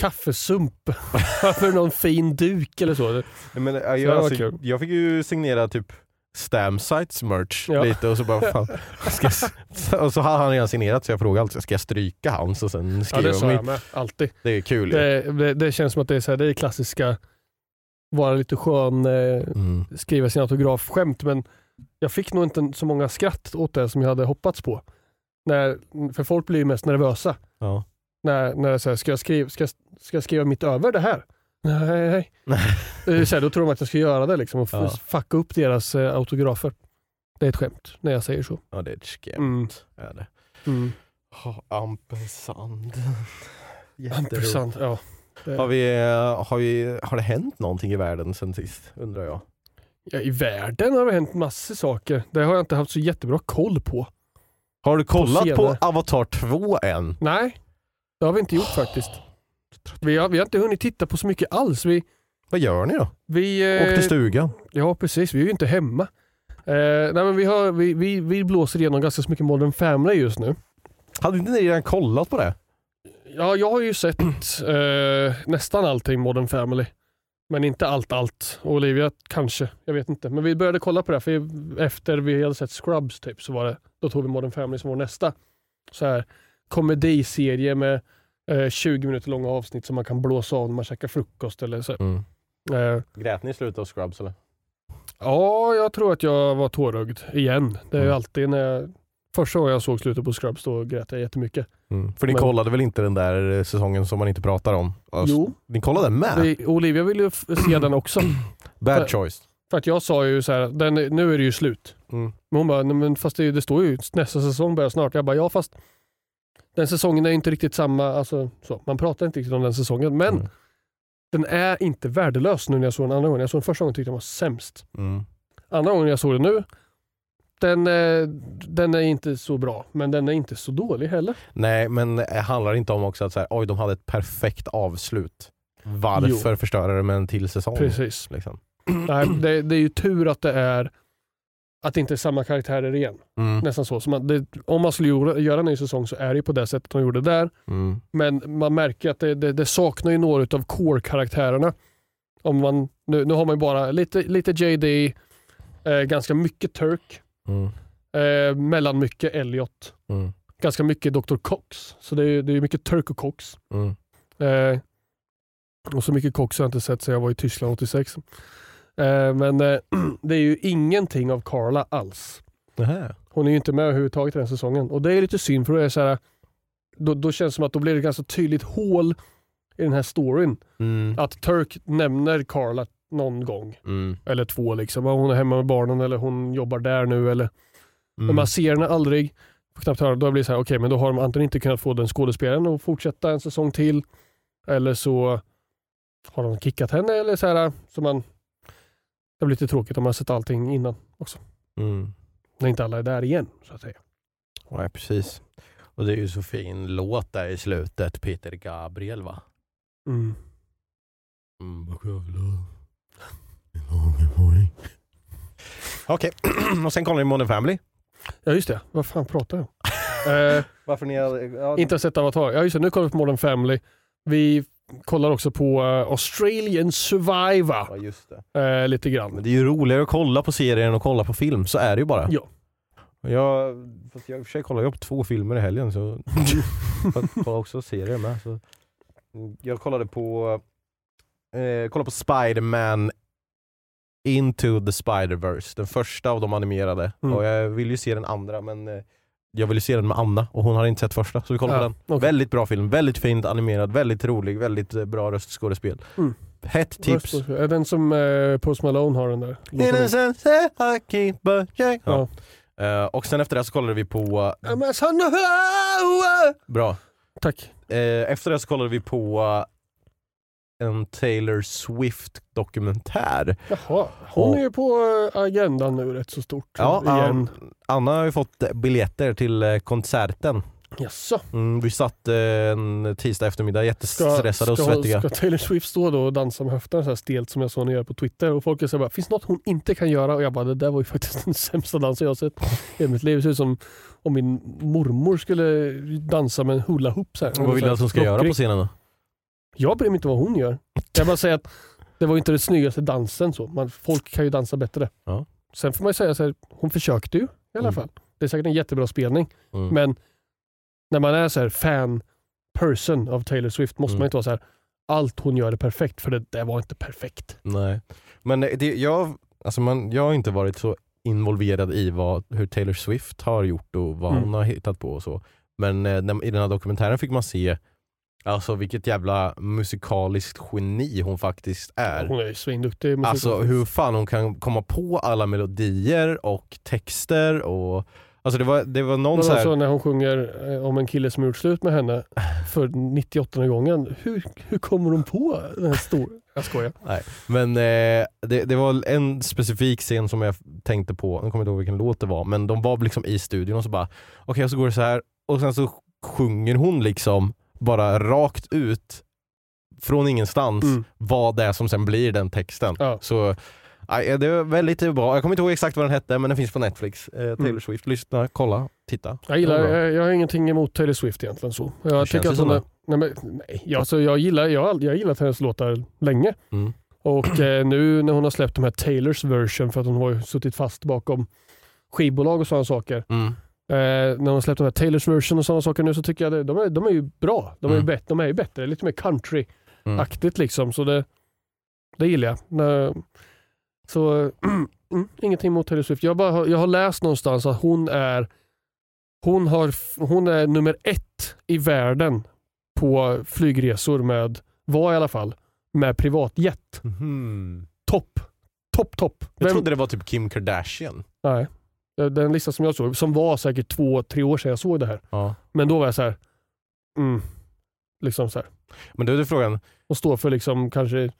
Speaker 2: kaffesump över någon fin duk eller så.
Speaker 3: Nej, Men, eh, jag, alltså,
Speaker 2: kul.
Speaker 3: jag fick ju signera typ Stamsites merch
Speaker 2: Ja.
Speaker 3: lite och så bara fan, ska jag, och så hade han redan signerat så jag frågade alltid ska jag stryka hans och sen
Speaker 2: Ja
Speaker 3: skrev
Speaker 2: det sa jag med, alltid.
Speaker 3: Det är kul.
Speaker 2: Det, det, det känns som att det är, så här, det är klassiska, vara lite skön, eh,
Speaker 3: Mm.
Speaker 2: skriva sin autograf-skämt men jag fick nog inte så många skratt åt det som jag hade hoppats på. När, för folk blir ju mest nervösa.
Speaker 3: Ja.
Speaker 2: När, när jag säger, ska jag, skriva, ska, ska jag skriva mitt över det här? Nej. Eh, så här, då tror de att jag ska göra det liksom och
Speaker 3: Ja.
Speaker 2: fucka upp deras eh, autografer. Det är ett skämt när jag säger så.
Speaker 3: ja, det är ett skämt.
Speaker 2: Mm.
Speaker 3: Är det.
Speaker 2: Mm.
Speaker 3: Oh, ampersand.
Speaker 2: Ampersand, ja.
Speaker 3: Har, vi, eh, har, vi, har det hänt någonting i världen sen sist undrar jag?
Speaker 2: Ja, I världen har det hänt massor saker. Det har jag inte haft så jättebra koll på.
Speaker 3: Har du kollat på,
Speaker 2: senare.
Speaker 3: Avatar 2 än?
Speaker 2: Nej, det har vi inte gjort faktiskt. Vi har, vi har inte hunnit titta på så mycket alls. Vi,
Speaker 3: Vad gör ni då?
Speaker 2: vi, eh,
Speaker 3: Åk till stugan?
Speaker 2: Ja precis, vi är ju inte hemma. Eh, nej, men vi, har, vi, vi, vi blåser igenom ganska så mycket Modern Family just nu.
Speaker 3: Hade inte ni redan kollat på det?
Speaker 2: Ja, jag har ju sett eh, nästan allting Modern Family. Men inte allt allt. Olivia kanske, jag vet inte. Men vi började kolla på det för efter vi hade sett Scrubs typ så var det, då tog vi Modern Family som vår nästa så här, komediserie med eh, 20 minuter långa avsnitt som man kan blåsa av när man käkar frukost eller så.
Speaker 3: Mm.
Speaker 2: Eh,
Speaker 3: Grät ni i slutet av Scrubs eller?
Speaker 2: ja, jag tror att jag var tårögd igen. Det är ju
Speaker 3: Mm.
Speaker 2: alltid när jag, första gången jag såg slutet på Scrubs då grät jag jättemycket.
Speaker 3: Mm. För ni
Speaker 2: Men-
Speaker 3: kollade väl inte den där eh, säsongen som man inte pratar om? Alltså,
Speaker 2: Jo,
Speaker 3: Ni kollade med?
Speaker 2: vi, Olivia ville ju se den också.
Speaker 3: Bad
Speaker 2: för-
Speaker 3: choice.
Speaker 2: För att jag sa ju så här, den, nu är det ju slut.
Speaker 3: Mm.
Speaker 2: Men hon bara, "Nej, men fast det, det står ju nästa säsong börjar snart. Jag bara, ja fast den säsongen är inte riktigt samma, alltså, så, man pratar inte riktigt om den säsongen. Men
Speaker 3: Mm.
Speaker 2: den är inte värdelös nu när jag såg den andra gången. Jag såg den första gången tyckte jag den var sämst.
Speaker 3: Mm.
Speaker 2: Andra gången jag såg den nu, den, eh, den är inte så bra, men den är inte så dålig heller.
Speaker 3: Nej men det handlar inte om också att så här, oj de hade ett perfekt avslut. Varför förstöra det med en till säsong?
Speaker 2: Precis.
Speaker 3: Liksom.
Speaker 2: Nej, det, det är ju tur att det är att det inte är samma karaktärer igen.
Speaker 3: Mm.
Speaker 2: Nästan så. så man, det, om man skulle göra, göra en ny säsong så är det ju på det sättet de gjorde där.
Speaker 3: Mm.
Speaker 2: Men man märker att det, det, det saknar ju några av core-karaktärerna. Om man, nu, nu har man ju bara lite, lite JD, eh, ganska mycket Turk,
Speaker 3: Mm.
Speaker 2: eh, mellan mycket Elliot,
Speaker 3: Mm.
Speaker 2: ganska mycket Dr. Cox. Så det är, det är mycket Turk och Cox.
Speaker 3: Mm.
Speaker 2: Eh, och så mycket Cox har jag inte sett sedan jag var i Tyskland 86. Eh, men eh, det är ju ingenting av Carla alls.
Speaker 3: Nähä.
Speaker 2: Hon är ju inte med överhuvudtaget den säsongen. Och det är lite synd för då, är så här, då, då känns det som att då blir det ganska tydligt hål i den här storyn.
Speaker 3: Mm.
Speaker 2: Att Turk nämner Carla någon gång.
Speaker 3: Mm.
Speaker 2: Eller två liksom. Hon är hemma med barnen eller hon jobbar där nu. Eller, Men
Speaker 3: Mm.
Speaker 2: man ser henne aldrig. Får knappt höra. Då blir det så här, okej men då har de antingen inte kunnat få den skådespelaren att fortsätta en säsong till. Eller så har de kickat henne eller så här. Så man, det blir lite tråkigt om man har sett allting innan också.
Speaker 3: Mm.
Speaker 2: När inte alla är där igen så att säga.
Speaker 3: Nej precis. Och det är ju så fin låt där i slutet, Peter Gabriel va?
Speaker 2: Mm.
Speaker 3: Mm, Okej, och sen kollar ni Modern Family.
Speaker 2: Ja just det, vad fan pratar jag om? eh,
Speaker 3: Varför ni har, ja,
Speaker 2: inte har sett Avatar. Ja just det, nu kollar vi på Modern Family. Vi kollar också på eh, Australian Survivor
Speaker 3: ja, just det.
Speaker 2: eh, lite
Speaker 3: Men
Speaker 2: grann.
Speaker 3: det är ju roligare att kolla på serien än att kolla på film, så är det ju bara.
Speaker 2: Ja.
Speaker 3: Jag, fast jag, i och för sig kollade jag på två filmer i helgen så jag kollade också serier med. Så. Jag kollade på eh, kollade på Spider-Man Into the Spider-Verse, den första av de animerade.
Speaker 2: Mm.
Speaker 3: Och jag vill ju se den andra men eh, jag vill ju se den med Anna och hon har inte sett första så vi kollar
Speaker 2: Ja,
Speaker 3: på den.
Speaker 2: okej.
Speaker 3: Väldigt bra film, väldigt fint animerad, väldigt rolig, väldigt eh, bra röstskådespel.
Speaker 2: Mm.
Speaker 3: Hett tips.
Speaker 2: Är den som eh, Post Malone har den där?
Speaker 3: check.
Speaker 2: Ja.
Speaker 3: Ja. Eh, och sen efter det så kollade vi på, bra,
Speaker 2: Tack.
Speaker 3: Eh, efter det så kollade vi på eh, en Taylor Swift dokumentär.
Speaker 2: Jaha, hon
Speaker 3: Och-
Speaker 2: är ju på eh, agendan nu rätt så stort.
Speaker 3: Ja,
Speaker 2: igen.
Speaker 3: Anna har ju fått eh, biljetter till eh, konserten.
Speaker 2: Jaså?
Speaker 3: Mm, vi satt eh, en tisdag eftermiddag
Speaker 2: Ska,
Speaker 3: jättestressade och
Speaker 2: ska,
Speaker 3: svettiga.
Speaker 2: ska Taylor Swift stå då och dansa med höfterna så här stelt som jag såg henne göra på Twitter och folk säger bara finns det något hon inte kan göra? Och jag bara det där var ju faktiskt den sämsta dansen jag har sett i mitt liv. Det ser ut som om min mormor skulle dansa med en hula hoop. Så här.
Speaker 3: Vad vill du att hon ska göra på scenen då?
Speaker 2: Jag bryr mig inte vad hon gör. Jag bara säger att det var inte den snyggaste dansen. så. Man, folk kan ju dansa bättre.
Speaker 3: Ja.
Speaker 2: Sen får man ju säga så här, hon försökte ju i alla
Speaker 3: Mm.
Speaker 2: fall. Det är säkert en jättebra spelning.
Speaker 3: Mm.
Speaker 2: Men när man är så här fan person av Taylor Swift måste
Speaker 3: Mm.
Speaker 2: man inte vara så här allt hon gör är perfekt för det där var inte perfekt.
Speaker 3: Nej. Men eh, det, jag, alltså man, jag har inte varit så involverad i vad, hur Taylor Swift har gjort och vad
Speaker 2: Mm.
Speaker 3: hon har hittat på och så. Men eh, i den här dokumentären fick man se alltså vilket jävla musikaliskt geni hon faktiskt är.
Speaker 2: Hon är ju svinduktig. i musik.
Speaker 3: Alltså hur fan hon kan komma på alla melodier och texter och Alltså det var, det var någon
Speaker 2: Men
Speaker 3: så här,
Speaker 2: alltså när hon sjunger eh, om en kille som gjort slut med henne för 98 gången. Hur, hur kommer hon på den här stora... Jag skojar.
Speaker 3: Nej, men eh, det, det var en specifik scen som jag tänkte på, nu kommer jag inte ihåg vilken låt det var, men de var liksom i studion och så bara, okej så går det så här och sen så sjunger hon liksom bara rakt ut från ingenstans
Speaker 2: Mm.
Speaker 3: vad det är som sen blir den texten.
Speaker 2: Ja.
Speaker 3: Så det var väldigt bra, jag kommer inte ihåg exakt vad den hette men den finns på Netflix. Eh, Taylor
Speaker 2: Mm.
Speaker 3: Swift, lyssna, kolla, titta.
Speaker 2: Jag, gillar,
Speaker 3: Det
Speaker 2: jag, jag har ingenting emot Taylor Swift egentligen. så. Jag
Speaker 3: känns
Speaker 2: tycker
Speaker 3: det
Speaker 2: att hon är,
Speaker 3: det.
Speaker 2: nej, men, nej, jag, alltså, jag, gillar, jag, har jag gillat hennes låtar länge.
Speaker 3: Mm.
Speaker 2: Och eh, nu när hon har släppt de här Taylors version för att hon har suttit fast bakom skivbolag och sådana saker.
Speaker 3: Mm.
Speaker 2: Eh, när hon har släppt de här Taylors version och sådana saker nu så tycker jag det, de, är, de är ju bra. De är, ju
Speaker 3: Mm.
Speaker 2: bättre, de är ju bättre, lite mer country-aktigt
Speaker 3: Mm.
Speaker 2: liksom. Så det, det gillar jag. Så mm, ingenting mot Taylor Swift. Jag, bara, har- jag har läst någonstans att hon är hon, har, hon är nummer ett i världen på flygresor med, var i alla fall, med privatjet.
Speaker 3: Mhm.
Speaker 2: Topp. Topp, topp.
Speaker 3: Jag
Speaker 2: Vem-
Speaker 3: trodde det var typ Kim Kardashian.
Speaker 2: Nej. Den lista som jag såg, som var säkert två, tre år sedan jag såg det här.
Speaker 3: Ja.
Speaker 2: Men då var jag så här. Mm, liksom så här.
Speaker 3: Men då är det frågan,
Speaker 2: Och står för liksom kanske...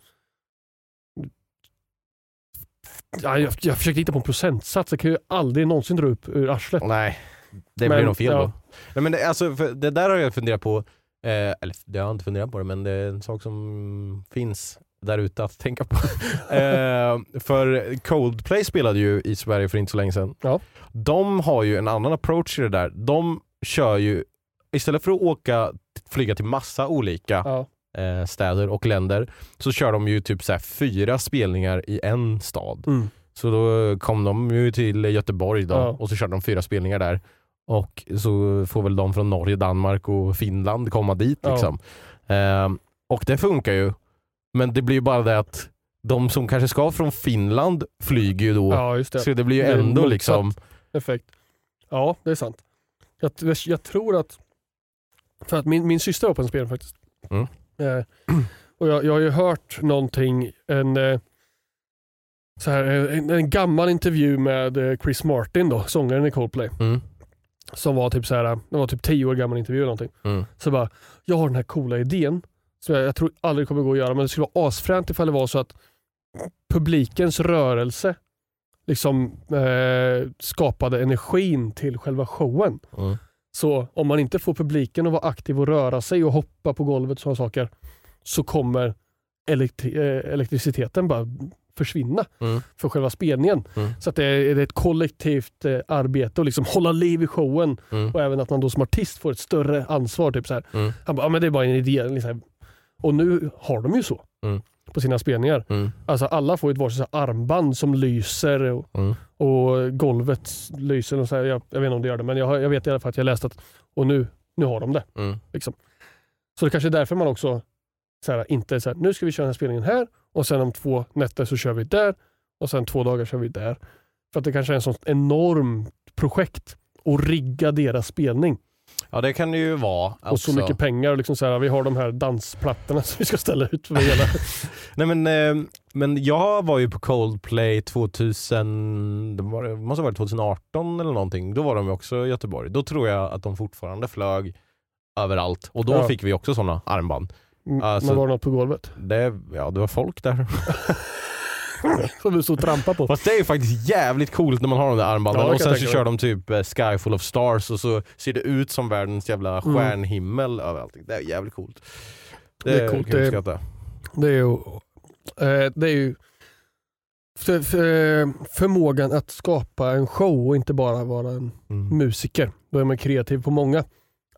Speaker 2: Ja, jag, jag försökte hitta på en procentsats. Jag kan ju aldrig någonsin dra upp ur arslet.
Speaker 3: nej det blir nog fel
Speaker 2: ja.
Speaker 3: då. Nej, men det, alltså, för det där har jag funderat på, eh, eller det har jag inte funderat på det, men det är en sak som finns där ute att tänka på. eh, för Coldplay spelade ju i Sverige för inte så länge sedan.
Speaker 2: Ja.
Speaker 3: De har ju en annan approach i det där. De kör ju, istället för att åka, flyga till massa olika
Speaker 2: Ja.
Speaker 3: eh, städer och länder, så kör de ju typ så här fyra spelningar i en stad.
Speaker 2: Mm.
Speaker 3: Så då kom de ju till Göteborg då
Speaker 2: Ja.
Speaker 3: och så körde de fyra spelningar där. Och så får väl de från Norge, Danmark och Finland komma dit. Liksom. Ehm, och det funkar ju. Men det blir ju bara det att de som kanske ska från Finland flyger ju då.
Speaker 2: ja, just det.
Speaker 3: Så det blir ju
Speaker 2: Det
Speaker 3: ändå liksom...
Speaker 2: Effekt. Ja, det är sant. Jag, jag tror att... För att min, min syster var på en spelning faktiskt.
Speaker 3: Mm.
Speaker 2: Eh, och jag, jag har ju hört någonting, en, eh, så här, en, en gammal intervju med eh, Chris Martin, då, sångaren i Coldplay.
Speaker 3: Mm,
Speaker 2: Som var typ så här, det var typ tio år gammal intervju eller någonting.
Speaker 3: mm,
Speaker 2: Så bara, jag har den här coola idén som jag, jag tror aldrig kommer gå att göra, men det skulle vara asfränt ifall det var så att publikens rörelse liksom eh, skapade energin till själva showen.
Speaker 3: mm.
Speaker 2: Så om man inte får publiken att vara aktiv och röra sig och hoppa på golvet och sådana saker så kommer elektri- eh, elektriciteten bara försvinna
Speaker 3: Mm.
Speaker 2: för själva spelningen.
Speaker 3: Mm.
Speaker 2: Så att det är, det ett kollektivt eh, arbete och liksom hålla liv i showen
Speaker 3: Mm.
Speaker 2: och även att man då som artist får ett större ansvar. Typ så.
Speaker 3: Mm.
Speaker 2: Han bara, ja, men det är bara en idé. Liksom. Och nu har de ju så
Speaker 3: Mm.
Speaker 2: på sina spelningar.
Speaker 3: Mm.
Speaker 2: Alltså alla får ett varsitt armband som lyser och,
Speaker 3: Mm.
Speaker 2: och golvet lyser. Och så här, jag, jag vet inte om det gör det, men jag, jag vet i alla fall att jag läst att och nu, nu har de det.
Speaker 3: Mm.
Speaker 2: Så det kanske är därför man också så här, inte så här, nu ska vi köra den här spelningen här och sen om två nätter så kör vi där och sen två dagar kör vi där. För att det kanske är en sån enorm projekt att rigga deras spelning.
Speaker 3: Ja det kan det ju vara.
Speaker 2: Och så
Speaker 3: också.
Speaker 2: mycket pengar. Liksom så här, vi har de här dansplattorna som vi ska ställa ut för hela.
Speaker 3: Nej men, eh, men jag var ju på Coldplay 2000, det var, det måste ha varit 2018 eller någonting. Då var de också i Göteborg. Då tror jag att de fortfarande flög överallt. Och då
Speaker 2: Ja.
Speaker 3: fick vi också sådana armband. Alltså-
Speaker 2: Men var det något på golvet?
Speaker 3: Det, ja, det var folk där.
Speaker 2: Som du stod och trampade på.
Speaker 3: Fast det är ju faktiskt jävligt coolt när man har de där armbanden
Speaker 2: Ja,
Speaker 3: och sen så kör de typ eh, Sky full of stars och så ser det ut som världens jävla
Speaker 2: Mm.
Speaker 3: stjärnhimmel överallt. Det är jävligt coolt. Det,
Speaker 2: Det är coolt, det-
Speaker 3: uppskatta.
Speaker 2: Det är ju, eh, det är ju för, för, förmågan att skapa en show och inte bara vara en
Speaker 3: Mm.
Speaker 2: musiker. Då är man kreativ på många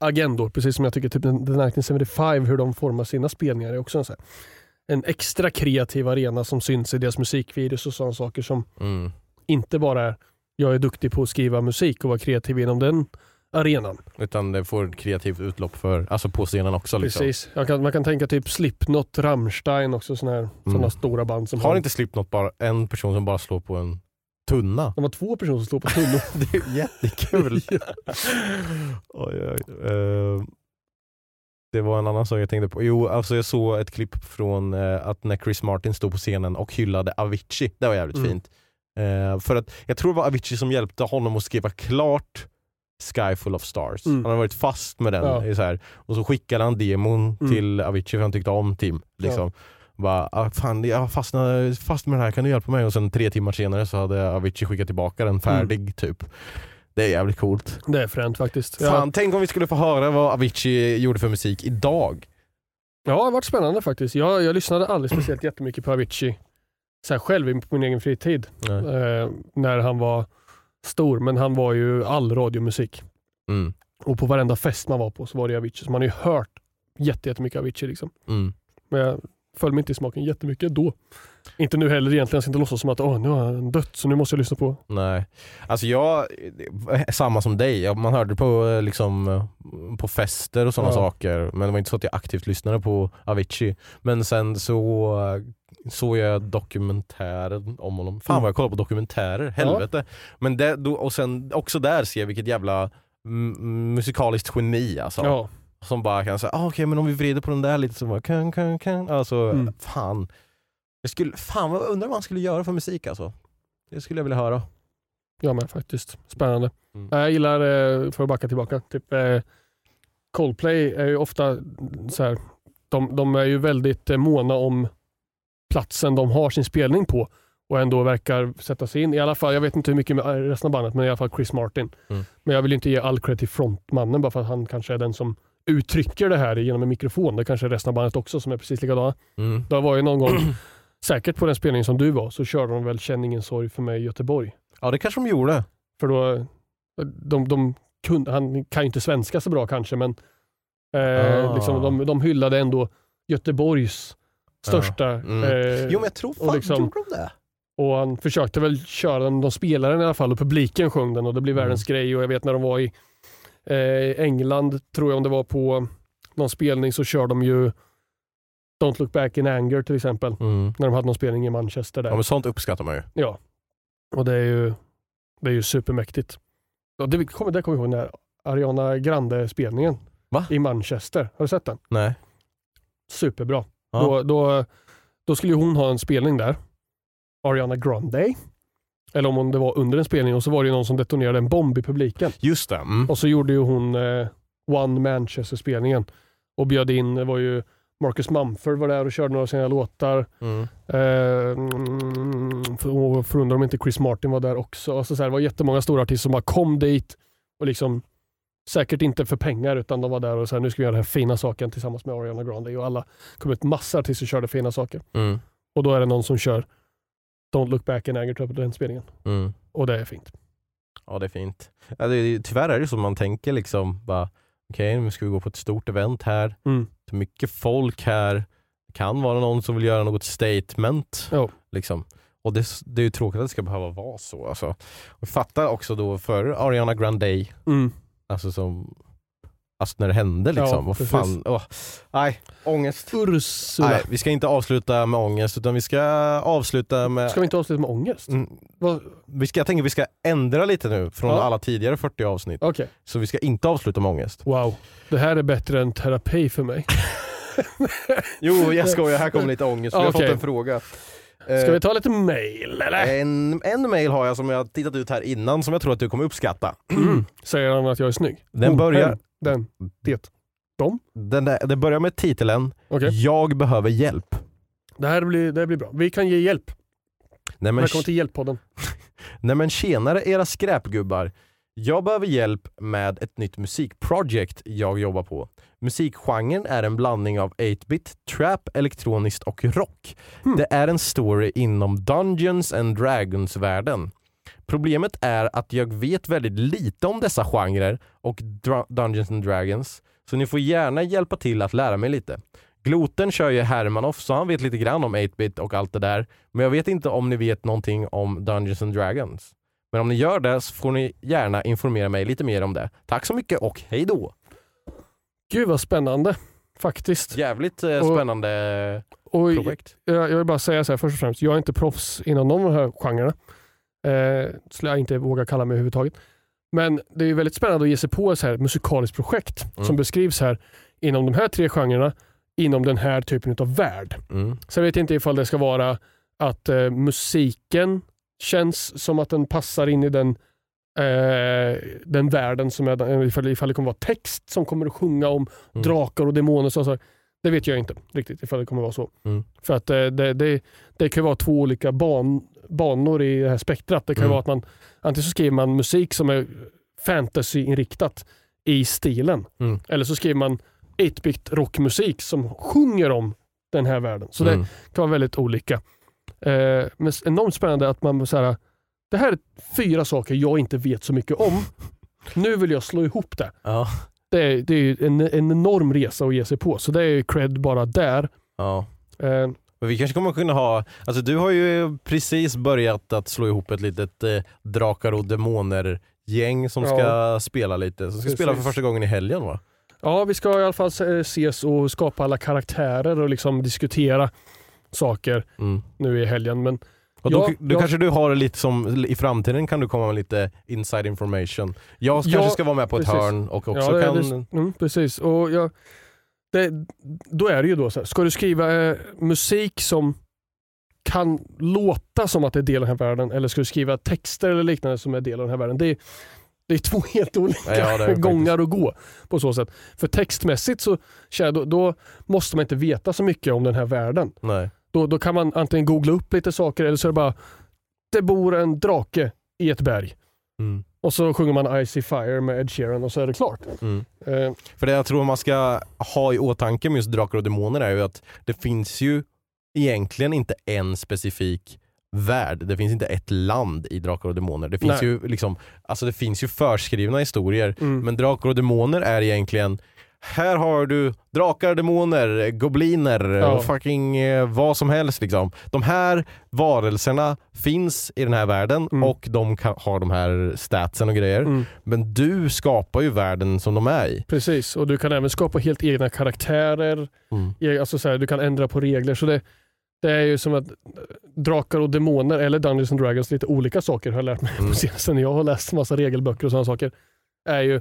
Speaker 2: agendor. Precis som jag tycker typ The 1975, hur de formar sina spelningar är också en, så här, en extra kreativ arena som syns i deras musikvideos och sådana saker som
Speaker 3: Mm.
Speaker 2: inte bara är jag är duktig på att skriva musik och vara kreativ inom den arenan.
Speaker 3: Utan det får kreativt utlopp för, alltså på scenen också. Liksom.
Speaker 2: Precis. Jag kan, man kan tänka typ Slipknot, Rammstein också sådana här
Speaker 3: Mm.
Speaker 2: såna stora band som
Speaker 3: Har inte Slipknot bara en person som bara slår på en tunna?
Speaker 2: De har två personer som står på tunnor.
Speaker 3: Det är jättekul. oj, oj. Eh, det var en annan sak jag tänkte på. Jo, alltså jag såg ett klipp från eh, att när Chris Martin stod på scenen och hyllade Avicii. Det var jävligt
Speaker 2: Mm.
Speaker 3: fint. Eh, för att jag tror det var Avicii som hjälpte honom att skriva klart Sky full of stars.
Speaker 2: Mm.
Speaker 3: Han har varit fast med den.
Speaker 2: Ja.
Speaker 3: Så här. Och så skickade han demon
Speaker 2: Mm.
Speaker 3: till Avicii för han tyckte om Tim. Liksom. Bara, ah, fan, jag fastnade fast med det här, kan du hjälpa mig? Och sen tre timmar senare så hade Avicii skickat tillbaka den färdig typ. Det är jävligt coolt.
Speaker 2: Det är fränt faktiskt. Ja,
Speaker 3: Fan, tänk om vi skulle få höra vad Avicii gjorde för musik idag.
Speaker 2: ja, det har varit spännande faktiskt. Jag, jag lyssnade aldrig speciellt jättemycket på Avicii så här själv i- på min egen fritid eh, när han var stor. Men han var ju all radiomusik.
Speaker 3: Mm.
Speaker 2: Och på varenda fest man var på så var det Avicii. Så man har ju hört jätte- jättemycket Avicii. Liksom.
Speaker 3: Mm.
Speaker 2: Men jag föll mig inte i smaken jättemycket då. Inte nu heller egentligen. Jag ska inte låtsas som att Åh, nu har han dött så nu måste jag lyssna på.
Speaker 3: Nej. Alltså jag, samma som dig, man hörde på, eh, liksom, eh, på fester och sådana
Speaker 2: Ja.
Speaker 3: saker. Men det var inte så att jag aktivt lyssnade på Avicii. Men sen så eh, såg jag dokumentären om honom. Fan
Speaker 2: Mm.
Speaker 3: vad jag kollar på dokumentärer, helvete. Men det, då, och sen också där ser jag vilket jävla musikaliskt geni alltså.
Speaker 2: Ja,
Speaker 3: Som bara kan säga, ah, okej men om vi vrider på den där lite så bara kan, kan, kan. Alltså
Speaker 2: Mm.
Speaker 3: fan. Jag skulle, fan vad undrar vad han skulle göra för musik alltså. Det skulle jag vilja höra.
Speaker 2: jag med faktiskt. Spännande.
Speaker 3: Mm.
Speaker 2: Jag gillar, eh, för att backa tillbaka, typ eh, Coldplay är ju ofta så här, de, de är ju väldigt eh, måna om platsen de har sin spelning på och ändå verkar sätta sig in. I alla fall, jag vet inte hur mycket med resten av bandet, men i alla fall Chris Martin.
Speaker 3: Mm.
Speaker 2: Men jag vill inte ge all cred till frontmannen bara för att han kanske är den som uttrycker det här genom en mikrofon. Det kanske är resten av bandet också som är precis likadana.
Speaker 3: Mm.
Speaker 2: Det var ju någon gång, säkert på den spelningen som du var, så körde de väl Känn ingen sorg för mig i Göteborg.
Speaker 3: Ja det kanske de gjorde.
Speaker 2: För då, de, de kunde, han kan ju inte svenska så bra kanske, men eh,
Speaker 3: Ah.
Speaker 2: liksom, de, de hyllade ändå Göteborgs största.
Speaker 3: Mm.
Speaker 2: Eh,
Speaker 3: Jo men jag tror fan,
Speaker 2: liksom-
Speaker 3: gjorde de det?
Speaker 2: och han försökte väl köra den, de spelade den i alla fall och publiken sjöng den och det blev
Speaker 3: Mm.
Speaker 2: världens grej. Och jag vet när de var i eh, England, tror jag om det var på någon spelning, så kör de ju Don't look back in anger till exempel.
Speaker 3: Mm.
Speaker 2: När de hade någon spelning i Manchester där.
Speaker 3: Ja men sånt uppskattar man ju.
Speaker 2: Ja. Och det är ju, det är ju supermäktigt. Och det kommer jag ihåg när Ariana Grande-spelningen i Manchester. Har du sett den?
Speaker 3: Nej.
Speaker 2: Superbra.
Speaker 3: Ja.
Speaker 2: Då, då, då skulle ju hon ha en spelning där. Ariana Grande. Eller om det var under en spelning och så var det någon som detonerade en bomb i publiken.
Speaker 3: Just det. Mm.
Speaker 2: Och så gjorde ju hon eh, One Manchester-spelningen och bjöd in, det var ju Marcus Mumford var där och körde några av sina låtar.
Speaker 3: Mm.
Speaker 2: Eh, för- förundrar om inte Chris Martin var där också. Alltså så här, det var jättemånga stora artister som bara kom dit och liksom säkert inte för pengar utan de var där och så här, nu ska vi göra den här fina saken tillsammans med Ariana Grande och alla kom ut massa artister och körde fina saker.
Speaker 3: Mm.
Speaker 2: Och då är det någon som kör Don't look back in anger på den spelningen.
Speaker 3: Mm.
Speaker 2: Och det är fint.
Speaker 3: Ja det är fint. Ja, det, är- tyvärr är det så man tänker liksom okej nu ska vi gå på ett stort event här.
Speaker 2: Mm.
Speaker 3: Mycket folk här. Det kan vara någon som vill göra något statement.
Speaker 2: Ja.
Speaker 3: Liksom. Och det, det är ju tråkigt att det ska behöva vara så. Alltså. Och fattar också då för Ariana Grande,
Speaker 2: Mm.
Speaker 3: alltså som Alltså när det hände liksom.
Speaker 2: Ja,
Speaker 3: Vad fan. Åh. Nej, ångest.
Speaker 2: Ursula.
Speaker 3: Nej, vi ska inte avsluta med ångest utan vi ska avsluta med...
Speaker 2: Ska vi inte avsluta med ångest?
Speaker 3: Mm, vi ska, jag tänker vi ska ändra lite nu från
Speaker 2: Ja.
Speaker 3: alla tidigare 40 avsnitt.
Speaker 2: Okej,
Speaker 3: Så vi ska inte avsluta med ångest.
Speaker 2: wow. Det här är bättre än terapi för mig.
Speaker 3: Jo, jag skojar. Här kommer lite ångest. Vi har
Speaker 2: Okej.
Speaker 3: fått en fråga.
Speaker 2: Ska
Speaker 3: Eh,
Speaker 2: vi ta lite mail eller?
Speaker 3: en, en mail har jag som jag tittat ut här innan som jag tror att du kommer uppskatta.
Speaker 2: Mm. Säger han att jag är snygg?
Speaker 3: Den
Speaker 2: Oh,
Speaker 3: börjar,
Speaker 2: Den. Det.
Speaker 3: den där, det börjar med titeln
Speaker 2: Okej.
Speaker 3: Jag behöver hjälp.
Speaker 2: Det här blir, det här blir bra. Vi kan ge hjälp.
Speaker 3: Nej men,
Speaker 2: Välkommen till Hjälppodden.
Speaker 3: nej men tjenare era skräpgubbar. Jag behöver hjälp med ett nytt musikprojekt jag jobbar på. Musikgenren är en blandning av 8-bit, trap, elektroniskt och rock.
Speaker 2: Hmm.
Speaker 3: Det är en story inom Dungeons and Dragons-världen. Problemet är att jag vet väldigt lite om dessa genrer och Dra- Dungeons and Dragons, så ni får gärna hjälpa till att lära mig lite. Gloten kör ju Hermanoff så han vet lite grann om 8-bit och allt det där, men jag vet inte om ni vet någonting om Dungeons and Dragons. Men om ni gör det så får ni gärna informera mig lite mer om det. Tack så mycket och hej då!
Speaker 2: Gud vad spännande. Faktiskt.
Speaker 3: Jävligt eh,
Speaker 2: Och-
Speaker 3: spännande
Speaker 2: Och
Speaker 3: projekt.
Speaker 2: jag, jag vill bara säga så här först och främst. Jag är inte proffs inom någon av de här genrerna. Eh, skulle jag inte våga kalla mig överhuvudtaget. Men det är väldigt spännande att ge sig på ett så här musikaliskt projekt
Speaker 3: Mm.
Speaker 2: som beskrivs här inom de här tre genrerna inom den här typen av värld.
Speaker 3: Mm.
Speaker 2: Så jag vet inte ifall det ska vara att eh, musiken känns som att den passar in i den, eh, den världen som är den, ifall, ifall det kommer vara text som kommer att sjunga om
Speaker 3: Mm.
Speaker 2: drakar och demoner. och Så, så, det vet jag inte riktigt ifall det kommer vara så.
Speaker 3: Mm.
Speaker 2: För att eh, det, det, det kan vara två olika ban, banor i det här spektrat. Det kan
Speaker 3: Mm.
Speaker 2: vara att man antingen så skriver man musik som är fantasyinriktat i stilen.
Speaker 3: Mm.
Speaker 2: Eller så skriver man 8-bit rockmusik som sjunger om den här världen. Så det
Speaker 3: Mm.
Speaker 2: kan vara väldigt olika. Eh, men enormt spännande att man så här, det här är fyra saker jag inte vet så mycket om. Nu vill jag slå ihop det.
Speaker 3: Ja.
Speaker 2: Det är, det är ju en, en enorm resa att ge sig på. Så det är ju cred bara där.
Speaker 3: Ja.
Speaker 2: Eh,
Speaker 3: Men vi kanske kommer kunna ha, alltså du har ju precis börjat att slå ihop ett litet eh, Drakar och Demoner gäng som ska
Speaker 2: Ja.
Speaker 3: spela lite, som ska
Speaker 2: Precis.
Speaker 3: spela för första gången i helgen va?
Speaker 2: Ja, vi ska i alla fall se- ses och skapa alla karaktärer och liksom diskutera saker
Speaker 3: Mm.
Speaker 2: nu i helgen. Men
Speaker 3: Och då,
Speaker 2: Ja,
Speaker 3: då
Speaker 2: ja.
Speaker 3: kanske du har lite som, i framtiden kan du komma med lite inside information. Jag
Speaker 2: Ja,
Speaker 3: kanske ska vara med på ett
Speaker 2: precis.
Speaker 3: hörn och också
Speaker 2: ja,
Speaker 3: kan...
Speaker 2: det, mm, precis. Och jag, det, då är det ju då så här, ska du skriva eh, musik som kan låta som att det är del av den här världen eller ska du skriva texter eller liknande som är del av den här världen? Det är, det är två helt olika
Speaker 3: Ja,
Speaker 2: gångar att gå på så sätt. För textmässigt så då, då måste man inte veta så mycket om den här världen.
Speaker 3: Nej.
Speaker 2: Då, då kan man antingen googla upp lite saker eller så är det bara det bor en drake i ett berg.
Speaker 3: Mm.
Speaker 2: Och så sjunger man Icy Fire med Ed Sheeran och så är det klart.
Speaker 3: Mm.
Speaker 2: Eh,
Speaker 3: För det jag tror man ska ha i åtanke med just Drakar och Demoner är ju att det finns ju egentligen inte en specifik värld. Det finns inte ett land i Drakar och Demoner. Det finns,
Speaker 2: Nej.
Speaker 3: ju, liksom, alltså det finns ju förskrivna historier.
Speaker 2: mm.
Speaker 3: Men Drakar och Demoner är egentligen här har du drakar, demoner, gobliner
Speaker 2: Ja.
Speaker 3: och fucking eh, vad som helst. Liksom. De här varelserna finns i den här världen
Speaker 2: Mm.
Speaker 3: och de kan, har de här statsen och grejer.
Speaker 2: Mm.
Speaker 3: Men du skapar ju världen som de är i.
Speaker 2: Precis, och du kan även skapa helt egna karaktärer.
Speaker 3: Mm.
Speaker 2: E- Alltså så här, du kan ändra på regler. Så det, det är ju som att drakar och demoner, eller Dungeons and Dragons, lite olika saker har jag lärt mig
Speaker 3: Mm.
Speaker 2: på senaste när jag har läst massa regelböcker och sådana saker. är ju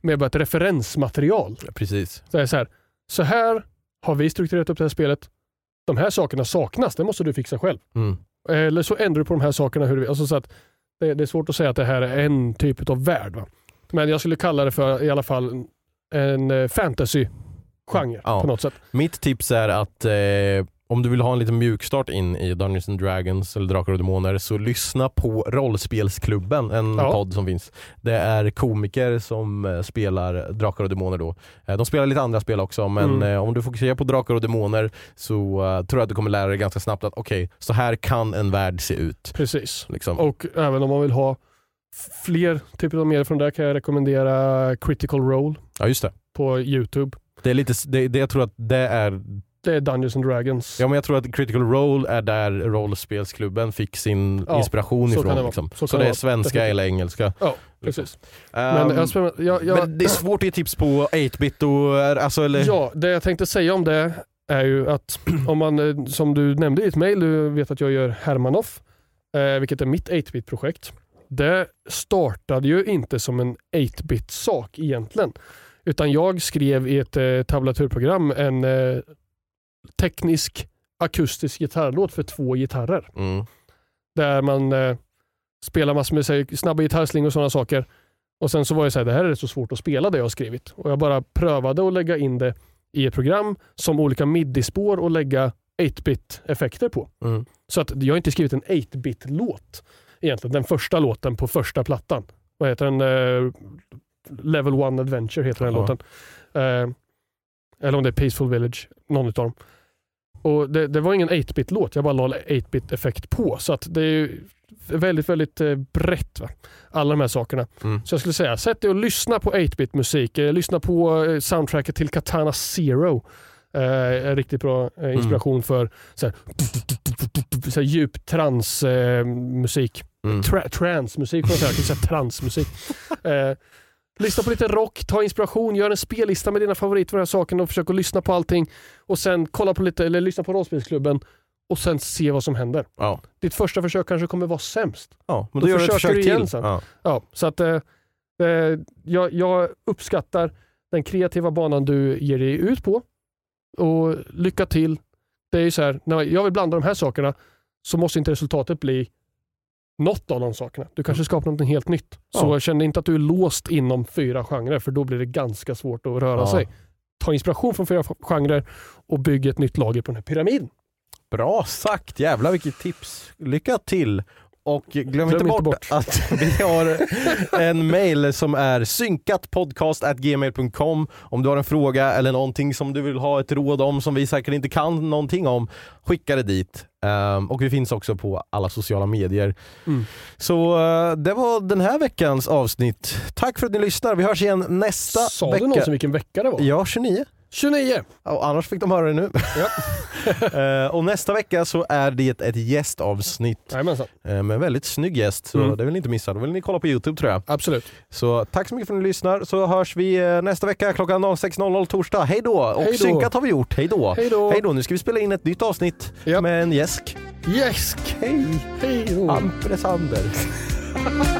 Speaker 2: med bara ett referensmaterial.
Speaker 3: Precis.
Speaker 2: Så, är det så, här, så här har vi strukturerat upp det här spelet. De här sakerna saknas, det måste du fixa själv.
Speaker 3: Mm.
Speaker 2: Eller så ändrar du på de här sakerna. Hur du, alltså så att det, det är svårt att säga att det här är en typ av värld. Va? Men jag skulle kalla det för i alla fall en eh, fantasy-genre
Speaker 3: Ja.
Speaker 2: på något sätt.
Speaker 3: Mitt tips är att eh, om du vill ha en liten mjukstart in i Dungeons and Dragons eller Drakar och Demoner så lyssna på Rollspelsklubben, en
Speaker 2: Ja.
Speaker 3: podd som finns. Det är komiker som eh, spelar Drakar och Demoner då. Eh, de spelar lite andra spel också men
Speaker 2: Mm.
Speaker 3: eh, om du fokuserar på Drakar och Demoner så tror jag att du kommer lära dig ganska snabbt att okej, så här kan en värld se ut.
Speaker 2: Precis.
Speaker 3: Liksom.
Speaker 2: Och även om man vill ha fler typer av medier från där kan jag rekommendera Critical Role
Speaker 3: Ja just det.
Speaker 2: på Youtube.
Speaker 3: Det är lite, det, det, jag tror att det är
Speaker 2: det är Dungeons and Dragons.
Speaker 3: Ja men jag tror att Critical Role är där rollspelsklubben fick sin
Speaker 2: Ja,
Speaker 3: inspiration
Speaker 2: så kan
Speaker 3: ifrån.
Speaker 2: det
Speaker 3: liksom.
Speaker 2: Så
Speaker 3: så det
Speaker 2: det
Speaker 3: är svenska
Speaker 2: Definitivt.
Speaker 3: eller engelska.
Speaker 2: Ja, precis.
Speaker 3: Ehm,
Speaker 2: Men, jag, spänner- jag, jag,
Speaker 3: men det är svårt att ge tips på 8-bit och alltså, eller...
Speaker 2: Ja, det jag tänkte säga om det är ju att om man, eh, som du nämnde i ditt mail, du vet att jag gör Hermanoff, eh, vilket är mitt 8-bit-projekt. Det startade ju inte som en 8-bit-sak egentligen. Utan jag skrev i ett eh, tablaturprogram en eh, teknisk akustisk gitarrlåt för två gitarrer.
Speaker 3: Mm.
Speaker 2: Där man eh, spelar massor med säg, snabba gitarrslingor och sådana saker. Och sen så var jag så här, det här är så svårt att spela det jag har skrivit. Och jag bara prövade att lägga in det i ett program som olika midi-spår och lägga 8-bit effekter på.
Speaker 3: Mm.
Speaker 2: Så att jag har inte skrivit en 8-bit-låt egentligen. Den första låten på första plattan. Vad heter den? Eh, Level 1 Adventure heter den
Speaker 3: Ja.
Speaker 2: låten. Eh, eller om det är Peaceful Village, någon utav dem. Och det, det var ingen 8-bit-låt, jag bara la 8-bit-effekt på. Så att det är ju väldigt, väldigt eh, brett. Va? Alla de här sakerna.
Speaker 3: Mm.
Speaker 2: Så jag skulle säga, sätt dig och lyssna på 8-bit musik. Eh, lyssna på eh, soundtracket till Katana Zero. Eh, riktigt bra inspiration för så här, så här djup trans eh, musik.
Speaker 3: Mm.
Speaker 2: Tra- transmusik får man säga, så här, transmusik. Eh, lyssna på lite rock, ta inspiration, gör en spellista med dina favoriter för den här saken och försök att lyssna på allting. Och sen kolla på lite, eller lyssna på rollspelsklubben och sen se vad som händer.
Speaker 3: Ja.
Speaker 2: Ditt första försök kanske kommer vara sämst.
Speaker 3: ja, men
Speaker 2: Då
Speaker 3: då, gör du ett
Speaker 2: försöker
Speaker 3: försök
Speaker 2: du igen
Speaker 3: till.
Speaker 2: sen.
Speaker 3: Ja.
Speaker 2: Ja, så att eh, eh, jag, jag uppskattar den kreativa banan du ger dig ut på. Och lycka till. Det är ju så här, när jag vill blanda de här sakerna så måste inte resultatet bli något av de sakerna. Du kanske skapar något helt nytt. Så
Speaker 3: Ja.
Speaker 2: jag känner inte att du är låst inom fyra genrer för då blir det ganska svårt att röra
Speaker 3: Ja.
Speaker 2: sig. Ta inspiration från fyra genrer och bygg ett nytt lager på den här pyramiden.
Speaker 3: Bra sagt, jävlar vilket tips. Lycka till! Och glöm, inte,
Speaker 2: inte
Speaker 3: bort,
Speaker 2: bort.
Speaker 3: att vi har en mail som är synkatpodcast.gmail.com Om du har en fråga eller någonting som du vill ha ett råd om som vi säkert inte kan någonting om, skicka det dit. Ehm, och vi finns också på alla sociala medier.
Speaker 2: Mm.
Speaker 3: Så eh, det var den här veckans avsnitt. Tack för att ni lyssnar. Vi hörs igen nästa
Speaker 2: Sa
Speaker 3: vecka.
Speaker 2: du någonsin vilken vecka det var?
Speaker 3: Ja, 29.
Speaker 2: 29!
Speaker 3: Och annars fick de höra det nu. Eh, och nästa vecka så är det ett gästavsnitt
Speaker 2: Jajamensan,
Speaker 3: eh, med en väldigt snygg gäst. Så
Speaker 2: Mm.
Speaker 3: det vill ni inte missa. Då vill ni kolla på Youtube tror jag.
Speaker 2: absolut.
Speaker 3: Så tack så mycket för att ni lyssnar. Så hörs vi eh, nästa vecka klockan 06.00 torsdag. Hej då! Och
Speaker 2: Hej då.
Speaker 3: synkat har vi gjort. Hej då!
Speaker 2: Hej då!
Speaker 3: Hej då! Nu ska vi spela in ett nytt avsnitt
Speaker 2: Japp.
Speaker 3: med en gäsk.
Speaker 2: Yes!
Speaker 3: Hej!
Speaker 2: Hej då!
Speaker 3: Sander.